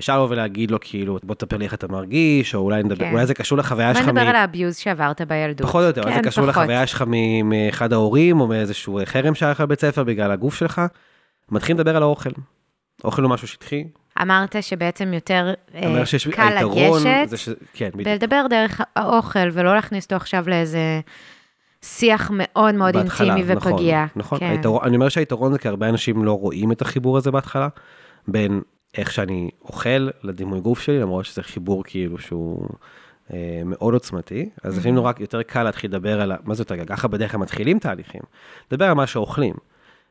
ישר לבוא ולהגיד לו כאילו, בוא תספר לי איך אתה מרגיש, או אולי נדבר, כן. אולי זה קשור לחוויה בוא שלך. נדבר מ- על האביוז שעברת בילדות. פחות או יותר, כן, זה קשור פחות. לחוויה שלך מאחד ההורים, או מאיזשהו חרם שהיה לך בבית ספר בגלל הגוף שלך. מתחילים לדבר על האוכל. אוכל הוא משהו שטחי, אמרת שבעצם יותר אה, שיש קל לגשת, ש... כן. ולדבר דרך האוכל, ולא להכניס אותו עכשיו לאיזה שיח מאוד מאוד בהתחלה, אינטימי נכון, ופגיע. נכון, כן. היתרון, אני אומר שהיתרון זה כי הרבה אנשים לא רואים את החיבור הזה בהתחלה, בין איך שאני אוכל לדימוי גוף שלי, למרות שזה חיבור כאילו שהוא אה, מאוד עוצמתי, אז לפעמים נורא יותר קל להתחיל לדבר על, מה זה יותר, ככה בדרך כלל מתחילים תהליכים, לדבר על מה שאוכלים.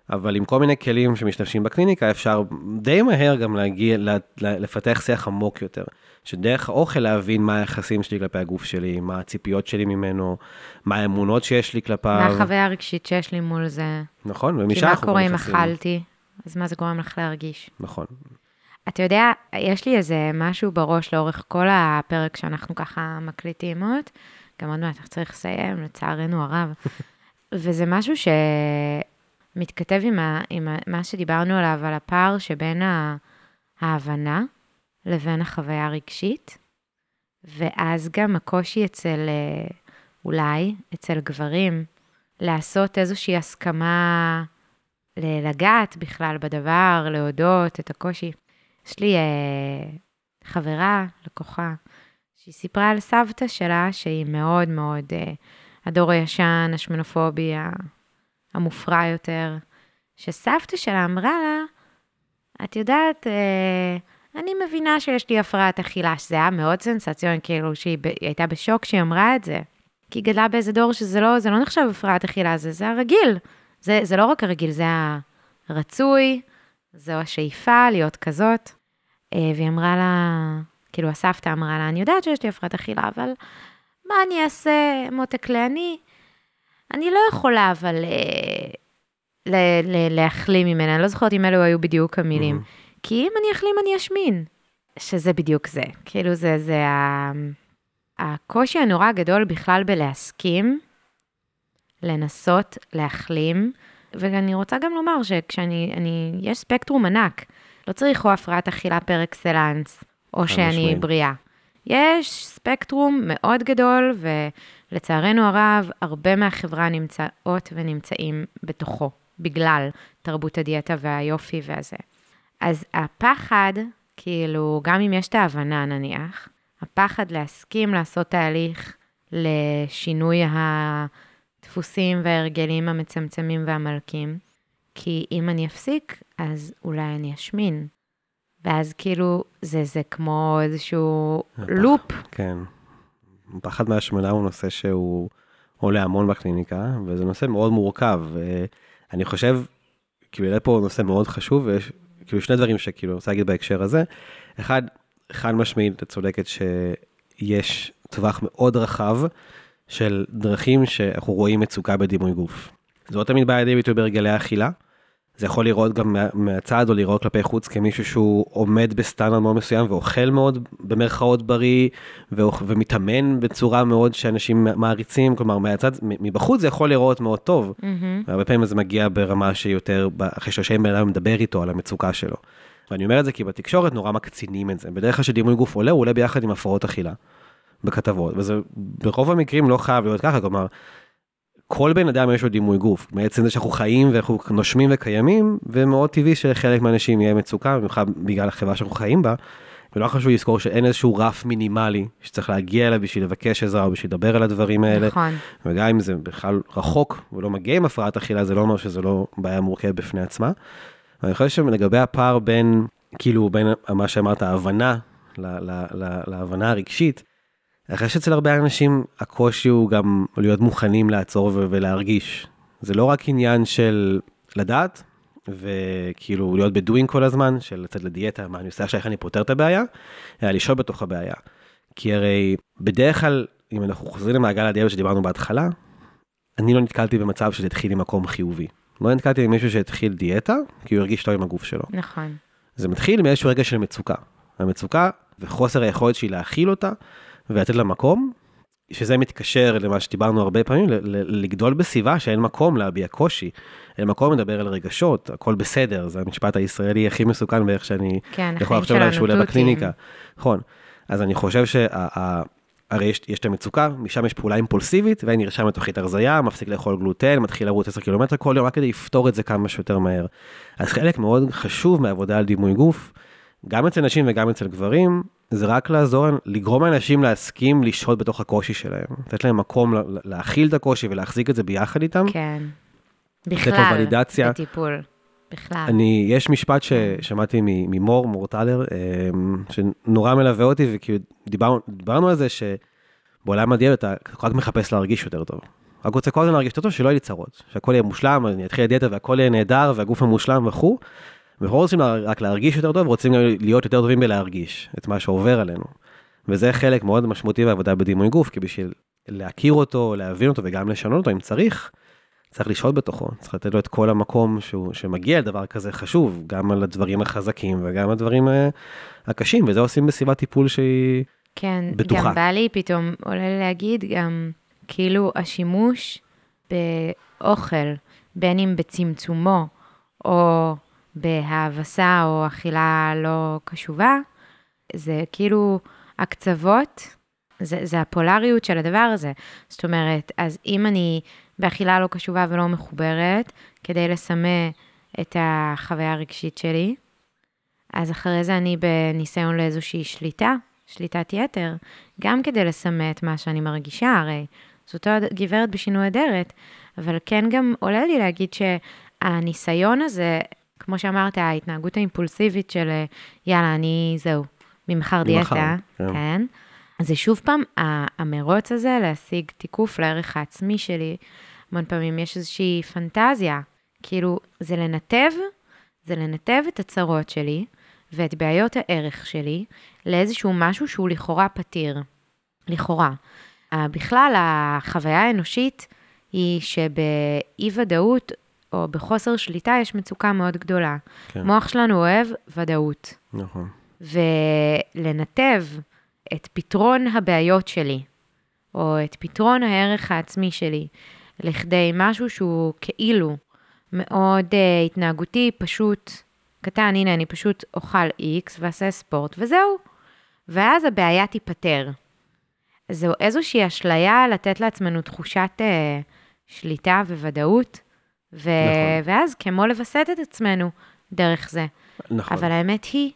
אבל עם כל מיני כלים שמשתמשים בקליניקה, אפשר די מהר גם להגיע, לפתח שיח עמוק יותר. שדרך האוכל להבין מה היחסים שלי כלפי הגוף שלי, מה הציפיות שלי ממנו, מה האמונות שיש לי מה כלפיו. החוויה הרגשית שיש לי מול זה? נכון, כי ומשם מה אנחנו קורה גם אם נכנסים. אכלתי? אז מה זה גורם לך להרגיש? נכון. אתה יודע, יש לי איזה משהו בראש לאורך כל הפרק שאנחנו ככה מקליטים עוד, גם עוד מעט צריך לסיים, לצערנו הרב. *laughs* וזה משהו שמתכתב עם, ה, עם ה, מה שדיברנו עליו, על הפער שבין ההבנה לבין החוויה הרגשית, ואז גם הקושי אצל, אה, אולי, אצל גברים, לעשות איזושהי הסכמה לגעת בכלל בדבר, להודות את הקושי. יש לי אה, חברה, לקוחה, שהיא סיפרה על סבתא שלה, שהיא מאוד מאוד אה, הדור הישן, השמנופובי, המופרע יותר, שסבתא שלה אמרה לה, את יודעת, אה, אני מבינה שיש לי הפרעת אכילה, שזה היה מאוד סנסציון, כאילו שהיא הייתה בשוק שהיא אמרה את זה. כי היא גדלה באיזה דור שזה לא, זה לא נחשב הפרעת אכילה, זה, זה הרגיל. זה, זה לא רק הרגיל, זה הרצוי, זו השאיפה להיות כזאת. אה, והיא אמרה לה, כאילו הסבתא אמרה לה, אני יודעת שיש לי הפרעת אכילה, אבל מה אני אעשה, מותק לעני? אני לא יכולה אבל אה, ל- ל- להחלים ממנה, אני לא זוכרת אם אלו היו בדיוק המילים. כי אם אני אחלים אני אשמין. שזה בדיוק זה. כאילו זה, זה ה... הקושי הנורא הגדול בכלל בלהסכים, לנסות להחלים, ואני רוצה גם לומר שכשאני, אני, יש ספקטרום ענק. לא צריך או הפרעת אכילה פר אקסלנס, או שאני משמעית. בריאה. יש ספקטרום מאוד גדול, ולצערנו הרב, הרבה מהחברה נמצאות ונמצאים בתוכו, בגלל תרבות הדיאטה והיופי והזה. אז הפחד, כאילו, גם אם יש את ההבנה נניח, הפחד להסכים לעשות תהליך לשינוי הדפוסים וההרגלים המצמצמים והמלקים, כי אם אני אפסיק, אז אולי אני אשמין. ואז כאילו, זה, זה כמו איזשהו לופ. כן. פחד מהשמנה הוא נושא שהוא עולה המון בקליניקה, וזה נושא מאוד מורכב. אה, אני חושב, כאילו, יהיה פה נושא מאוד חשוב, ויש כאילו שני דברים שכאילו, אני רוצה להגיד בהקשר הזה. אחד, חד משמעית, את צודקת שיש טווח מאוד רחב של דרכים שאנחנו רואים מצוקה בדימוי גוף. זה לא תמיד בא לידי ביטוי בהרגלי אכילה. זה יכול לראות גם מה- מהצד או לראות כלפי חוץ כמישהו שהוא עומד בסטנדרט מאוד מסוים ואוכל מאוד במרכאות בריא ומתאמן בצורה מאוד שאנשים מעריצים, כלומר מהצד, מבחוץ זה יכול לראות מאוד טוב. מהמם. והרבה פעמים זה מגיע ברמה שיותר, אחרי שהשם בן אדם מדבר איתו על המצוקה שלו. ואני אומר את זה כי בתקשורת נורא מקצינים את זה. בדרך כלל כשדימוי גוף עולה, הוא עולה ביחד עם הפרעות אכילה. בכתבות, וזה ברוב המקרים לא חייב להיות ככה, כלומר, כל בן אדם יש לו דימוי גוף, בעצם זה שאנחנו חיים ואנחנו נושמים וקיימים, ומאוד טבעי שלחלק מהאנשים יהיה מצוקה, במיוחד בגלל החברה שאנחנו חיים בה, ולא חשוב לזכור שאין איזשהו רף מינימלי שצריך להגיע אליו בשביל לבקש עזרה או בשביל לדבר על הדברים האלה, נכון. וגם אם זה בכלל רחוק ולא מגיע עם הפרעת אכילה, זה לא אומר שזה לא בעיה מורכבת בפני עצמה. ואני חושב שלגבי הפער בין, כאילו, בין מה שאמרת, ההבנה, ל- ל- ל- להבנה הרגשית, אני חושב שאצל הרבה אנשים הקושי הוא גם להיות מוכנים לעצור ו- ולהרגיש. זה לא רק עניין של לדעת, וכאילו להיות בדואינג כל הזמן, של לצאת לדיאטה, מה אני עושה עכשיו, איך אני פותר את הבעיה, אלא לשאול בתוך הבעיה. כי הרי בדרך כלל, אם אנחנו חוזרים למעגל הדיאטה שדיברנו בהתחלה, אני לא נתקלתי במצב שזה התחיל ממקום חיובי. לא נתקלתי עם מישהו שהתחיל דיאטה, כי הוא הרגיש טוב עם הגוף שלו. נכון. זה מתחיל מאיזשהו רגע של מצוקה. המצוקה וחוסר היכולת שלי להכיל אותה ולתת לה מקום, שזה מתקשר למה שדיברנו הרבה פעמים, לגדול בסביבה שאין מקום להביע קושי, אין מקום לדבר על רגשות, הכל בסדר, זה המשפט הישראלי הכי מסוכן באיך שאני כן, יכול לחשוב עליו שהוא עולה. בקליניקה. נכון. אז אני חושב שה... הרי יש, יש את המצוקה, משם יש פעולה אימפולסיבית, ואני נרשם לתוכנית הרזייה, מפסיק לאכול גלוטן, מתחיל לרוץ 10 קילומטר כל יום, רק כדי לפתור את זה כמה שיותר מהר. אז חלק מאוד חשוב מהעבודה על דימוי גוף, גם אצל נשים וגם אצל גברים, זה רק לעזור, לגרום לאנשים להסכים לשהות בתוך הקושי שלהם. לתת להם מקום לה- להכיל את הקושי ולהחזיק את זה ביחד איתם. כן. לו בכלל, ולידציה. בטיפול. בכלל. אני, יש משפט ששמעתי מ- ממור, מור טלר, אמ, שנורא מלווה אותי, וכאילו דיברנו, דיברנו על זה שבעולם הדיאטה אתה רק מחפש להרגיש יותר טוב. רק רוצה כל הזמן להרגיש יותר טוב, שלא יהיה לי צרות. שהכל יהיה מושלם, אני אתחיל לדיאטה והכל יהיה נהדר, והגוף המושלם וכו'. ואנחנו לא רוצים רק להרגיש יותר טוב, רוצים גם להיות יותר טובים בלהרגיש את מה שעובר עלינו. וזה חלק מאוד משמעותי בעבודה בדימוי גוף, כי בשביל להכיר אותו, להבין אותו וגם לשנות אותו אם צריך, צריך לשהות בתוכו, צריך לתת לו את כל המקום שהוא, שמגיע לדבר כזה חשוב, גם על הדברים החזקים וגם על הדברים אה, הקשים, וזה עושים בסביבת טיפול שהיא... כן, בטוחה. גם בא לי פתאום, עולה להגיד גם, כאילו השימוש באוכל, בין אם בצמצומו או בהאבסה או אכילה לא קשובה, זה כאילו הקצוות, זה, זה הפולריות של הדבר הזה. זאת אומרת, אז אם אני באכילה לא קשובה ולא מחוברת, כדי לסמא את החוויה הרגשית שלי, אז אחרי זה אני בניסיון לאיזושהי שליטה, שליטת יתר, גם כדי לסמא את מה שאני מרגישה, הרי זאת אותה גברת בשינוי אדרת, אבל כן גם עולה לי להגיד שהניסיון הזה, כמו שאמרת, ההתנהגות האימפולסיבית של יאללה, אני, זהו, ממחר דיאטה, כן. כן, זה שוב פעם, המרוץ הזה להשיג תיקוף לערך העצמי שלי, המון פעמים יש איזושהי פנטזיה, כאילו, זה לנתב, זה לנתב את הצרות שלי ואת בעיות הערך שלי לאיזשהו משהו שהוא לכאורה פתיר. לכאורה. בכלל, החוויה האנושית היא שבאי-ודאות או בחוסר שליטה יש מצוקה מאוד גדולה. כן. מוח שלנו אוהב ודאות. נכון. ולנתב את פתרון הבעיות שלי, או את פתרון הערך העצמי שלי, לכדי משהו שהוא כאילו מאוד uh, התנהגותי, פשוט קטן, הנה, אני פשוט אוכל X ואעשה ספורט, וזהו. ואז הבעיה תיפתר. זו איזושהי אשליה לתת לעצמנו תחושת uh, שליטה וודאות, ו- נכון. ואז כמו לווסת את עצמנו דרך זה. נכון. אבל האמת היא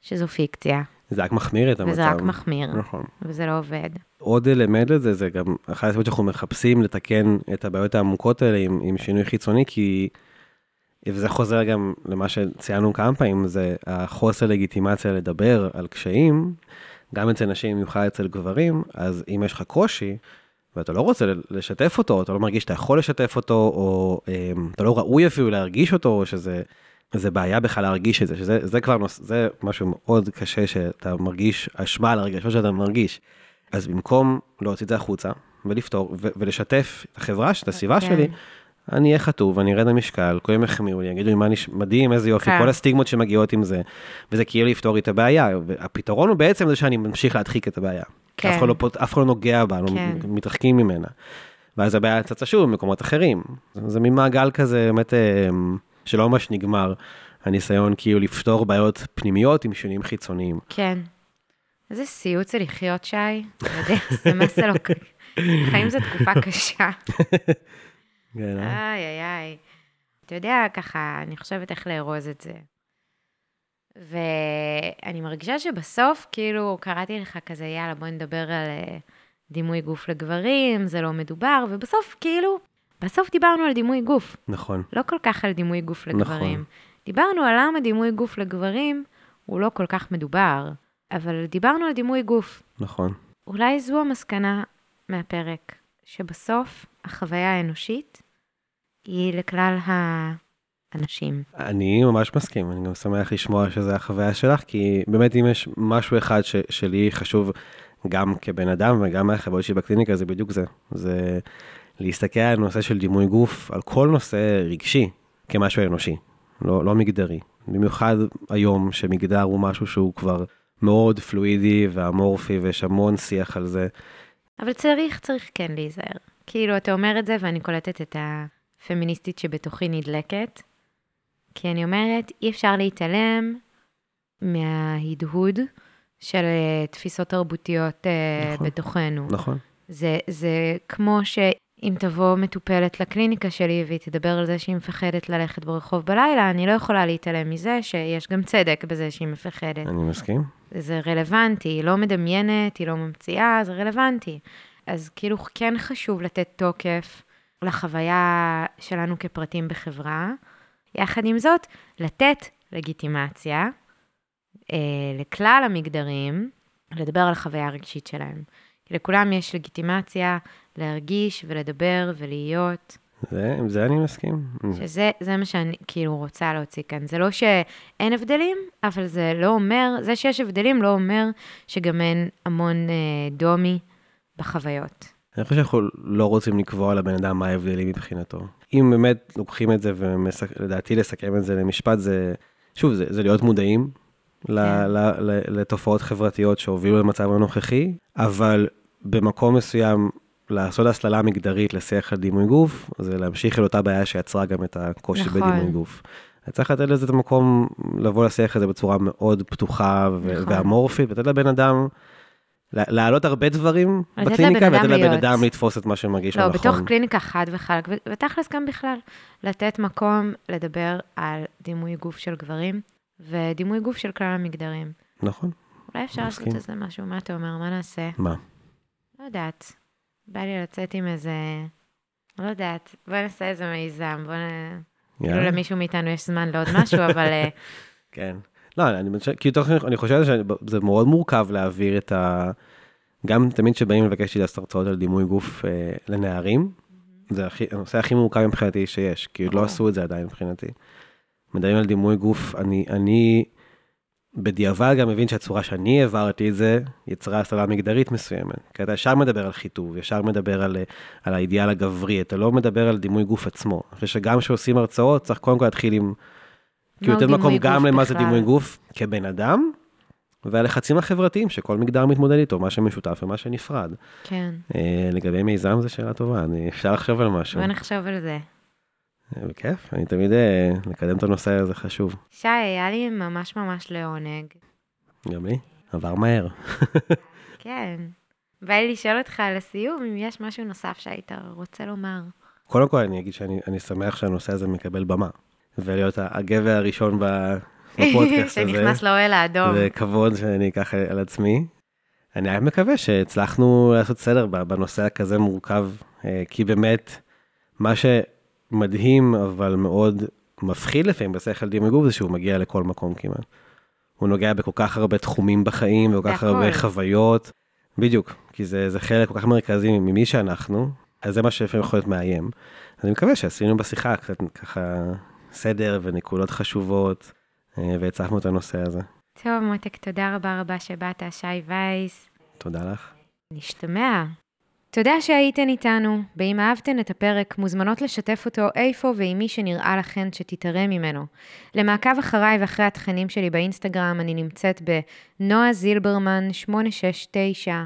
שזו פיקציה, זה רק מחמיר את המצב. וזה רק מחמיר, נכון. וזה לא עובד. עוד אלמנט לזה, זה גם אחת הסיבות שאנחנו מחפשים לתקן את הבעיות העמוקות האלה עם, עם שינוי חיצוני, כי, וזה חוזר גם למה שציינו כמה פעמים, זה החוסר לגיטימציה לדבר על קשיים, גם אצל נשים, במיוחד אצל גברים, אז אם יש לך קושי, ואתה לא רוצה לשתף אותו, אתה לא מרגיש שאתה יכול לשתף אותו, או אמ, אתה לא ראוי אפילו להרגיש אותו, או שזה זה בעיה בכלל להרגיש את זה, שזה זה כבר נוס, זה משהו מאוד קשה שאתה מרגיש אשמה על הרגשות שאתה מרגיש. אז במקום להוציא את זה החוצה ולפתור ו- ולשתף את החברה, את הסביבה כן. שלי, אני אהיה חטוב, אני ארד למשקל, כולם יחמיאו לי, יגידו לי מה נש... מדהים, איזה יופי, כן. כל הסטיגמות שמגיעות עם זה, וזה כאילו לפתור לי את הבעיה. והפתרון הוא בעצם זה שאני ממשיך להדחיק את הבעיה. כי אף כן. אחד לא, אף אחד לא נוגע בה, לא כן. מתרחקים ממנה. ואז הבעיה צצה שוב במקומות אחרים. זה, זה מין מעגל כזה, באמת, אה, שלא ממש נגמר. הניסיון כאילו לפתור בעיות פנימיות עם שינויים חיצוניים. כן. איזה סיוט זה לחיות, שי. אתה יודע, זה לא... חיים זו תקופה קשה. *laughs* כן, אה? איי, איי, איי. אתה יודע, ככה, אני חושבת איך לארוז את זה. ואני מרגישה שבסוף, כאילו, קראתי לך כזה, יאללה, בוא נדבר על אה, דימוי גוף לגברים, זה לא מדובר, ובסוף, כאילו, בסוף דיברנו על דימוי גוף, נכון. לא כל כך על דימוי גוף נכון. לגברים. דיברנו על למה דימוי גוף לגברים הוא לא כל כך מדובר, אבל דיברנו על דימוי גוף. נכון. אולי זו המסקנה מהפרק, שבסוף החוויה האנושית היא לכלל האנשים. אני ממש מסכים, אני גם שמח לשמוע שזה החוויה שלך, כי באמת אם יש משהו אחד ש, שלי חשוב גם כבן אדם וגם מהחוויות שלי בקליניקה, זה בדיוק זה. זה להסתכל על נושא של דימוי גוף, על כל נושא רגשי, כמשהו אנושי, לא, לא מגדרי. במיוחד היום שמגדר הוא משהו שהוא כבר מאוד פלואידי ואמורפי ויש המון שיח על זה. אבל צריך, צריך כן להיזהר. כאילו, אתה אומר את זה ואני קולטת את הפמיניסטית שבתוכי נדלקת, כי אני אומרת, אי אפשר להתעלם מההדהוד של אה, תפיסות תרבותיות אה, נכון. בתוכנו. נכון. זה, זה כמו שאם תבוא מטופלת לקליניקה שלי והיא תדבר על זה שהיא מפחדת ללכת ברחוב בלילה, אני לא יכולה להתעלם מזה שיש גם צדק בזה שהיא מפחדת. אני מסכים. זה רלוונטי, היא לא מדמיינת, היא לא ממציאה, זה רלוונטי. אז כאילו כן חשוב לתת תוקף לחוויה שלנו כפרטים בחברה. יחד עם זאת, לתת לגיטימציה אה, לכלל המגדרים, לדבר על החוויה הרגשית שלהם. כי לכולם יש לגיטימציה להרגיש ולדבר ולהיות, זה, עם זה אני מסכים. שזה זה מה שאני כאילו רוצה להוציא כאן. זה לא שאין הבדלים, אבל זה לא אומר, זה שיש הבדלים לא אומר שגם אין המון אה, דומי בחוויות. אני חושב שאנחנו לא רוצים לקבוע לבן אדם מה ההבדלים מבחינתו. אם באמת לוקחים את זה ולדעתי לסכם את זה למשפט, זה, שוב, זה, זה להיות מודעים ל, כן. ל, ל, לתופעות חברתיות שהובילו למצב הנוכחי, אבל במקום מסוים לעשות הסללה מגדרית לשיח על דימוי גוף, זה להמשיך אל אותה בעיה שיצרה גם את הקושי נכון. בדימוי גוף. צריך לתת לזה את המקום לבוא לשיח הזה בצורה מאוד פתוחה נכון. ואמורפית, ולתת לבן אדם להעלות הרבה דברים בקליניקה, ולתת לבן. אדם לתפוס את מה שמרגיש לו לא, נכון. בתוך קליניקה חד וחלק, ותכלס גם בכלל, לתת מקום לדבר על דימוי גוף של גברים ודימוי גוף של כלל המגדרים. נכון, אולי אפשר לעשות. איזה משהו, מה אתה אומר? מה נעשה? מה? לא יודעת. בא לי לצאת עם איזה... לא יודעת. בוא נעשה איזה מיזם, בוא נ... כאילו. למישהו מאיתנו יש זמן לעוד משהו, אבל... אה, *laughs* כן. לא, אני חושב, כאילו, אני חושב שזה מאוד מורכב להעביר את ה... גם תמיד כשבאים לבקש לי לעשות הרצאות על דימוי גוף אה, לנערים, זה הכי, הנושא הכי מורכב מבחינתי שיש, כי עוד לא. עשו את זה עדיין מבחינתי. מדברים על דימוי גוף, אני, אני בדיעבד גם מבין שהצורה שאני העברתי את זה, יצרה הסלמה מגדרית מסוימת. כי אתה ישר מדבר על חיטוב, ישר מדבר על, על האידיאל הגברי, אתה לא מדבר על דימוי גוף עצמו. אני חושב שגם כשעושים הרצאות, צריך קודם כל להתחיל עם... כי הוא דימוי מקום גם למה זה דימוי גוף כבן אדם, והלחצים החברתיים שכל מגדר מתמודד איתו, מה שמשותף ומה שנפרד. כן. אה, לגבי מיזם זו שאלה טובה, אני אפשר לחשוב על משהו. בוא נחשוב על זה. אה, בכיף, אני תמיד אה, לקדם את הנושא הזה חשוב. שי, היה לי ממש ממש לעונג. גם לי, עבר מהר. *laughs* כן. בא לי לשאול אותך לסיום, אם יש משהו נוסף שהיית רוצה לומר. קודם כל אני אגיד שאני שמח שהנושא הזה מקבל במה, ולהיות הגבר הראשון בפודקאסט *laughs* הזה. שנכנס לאוהל האדום. זה כבוד שאני אקח על עצמי. אני מקווה שהצלחנו לעשות סדר בנושא הכזה מורכב, אה, כי באמת, מה שמדהים, אבל מאוד מפחיד לפעמים בשכל דימי גוף, זה שהוא מגיע לכל מקום כמעט. הוא נוגע בכל כך הרבה תחומים בחיים, וכל כך הרבה חוויות. בדיוק, כי זה, זה חלק כל כך מרכזי ממי שאנחנו, אז זה מה שלפעמים יכול להיות מאיים. אז אני מקווה שעשינו בשיחה קצת ככה סדר ונקודות חשובות, אה, והצפנו את הנושא הזה. טוב, מותק, תודה רבה רבה שבאת, שי וייס. תודה לך. נשתמע. תודה שהייתן איתנו, ואם אהבתן את הפרק, מוזמנות לשתף אותו איפה ועם מי שנראה לכן שתתערם ממנו. למעקב אחריי ואחרי התכנים שלי באינסטגרם, אני נמצאת בנועה זילברמן 869,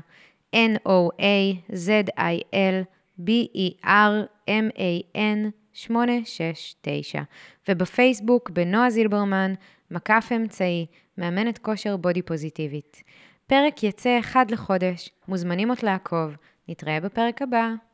N-O-A-Z-I-L-B-E-R-M-A-N 869, ובפייסבוק בנועה זילברמן, מקף אמצעי, מאמנת כושר בודי פוזיטיבית. פרק יצא אחד לחודש, מוזמנים עוד לעקוב. נתראה בפרק הבא.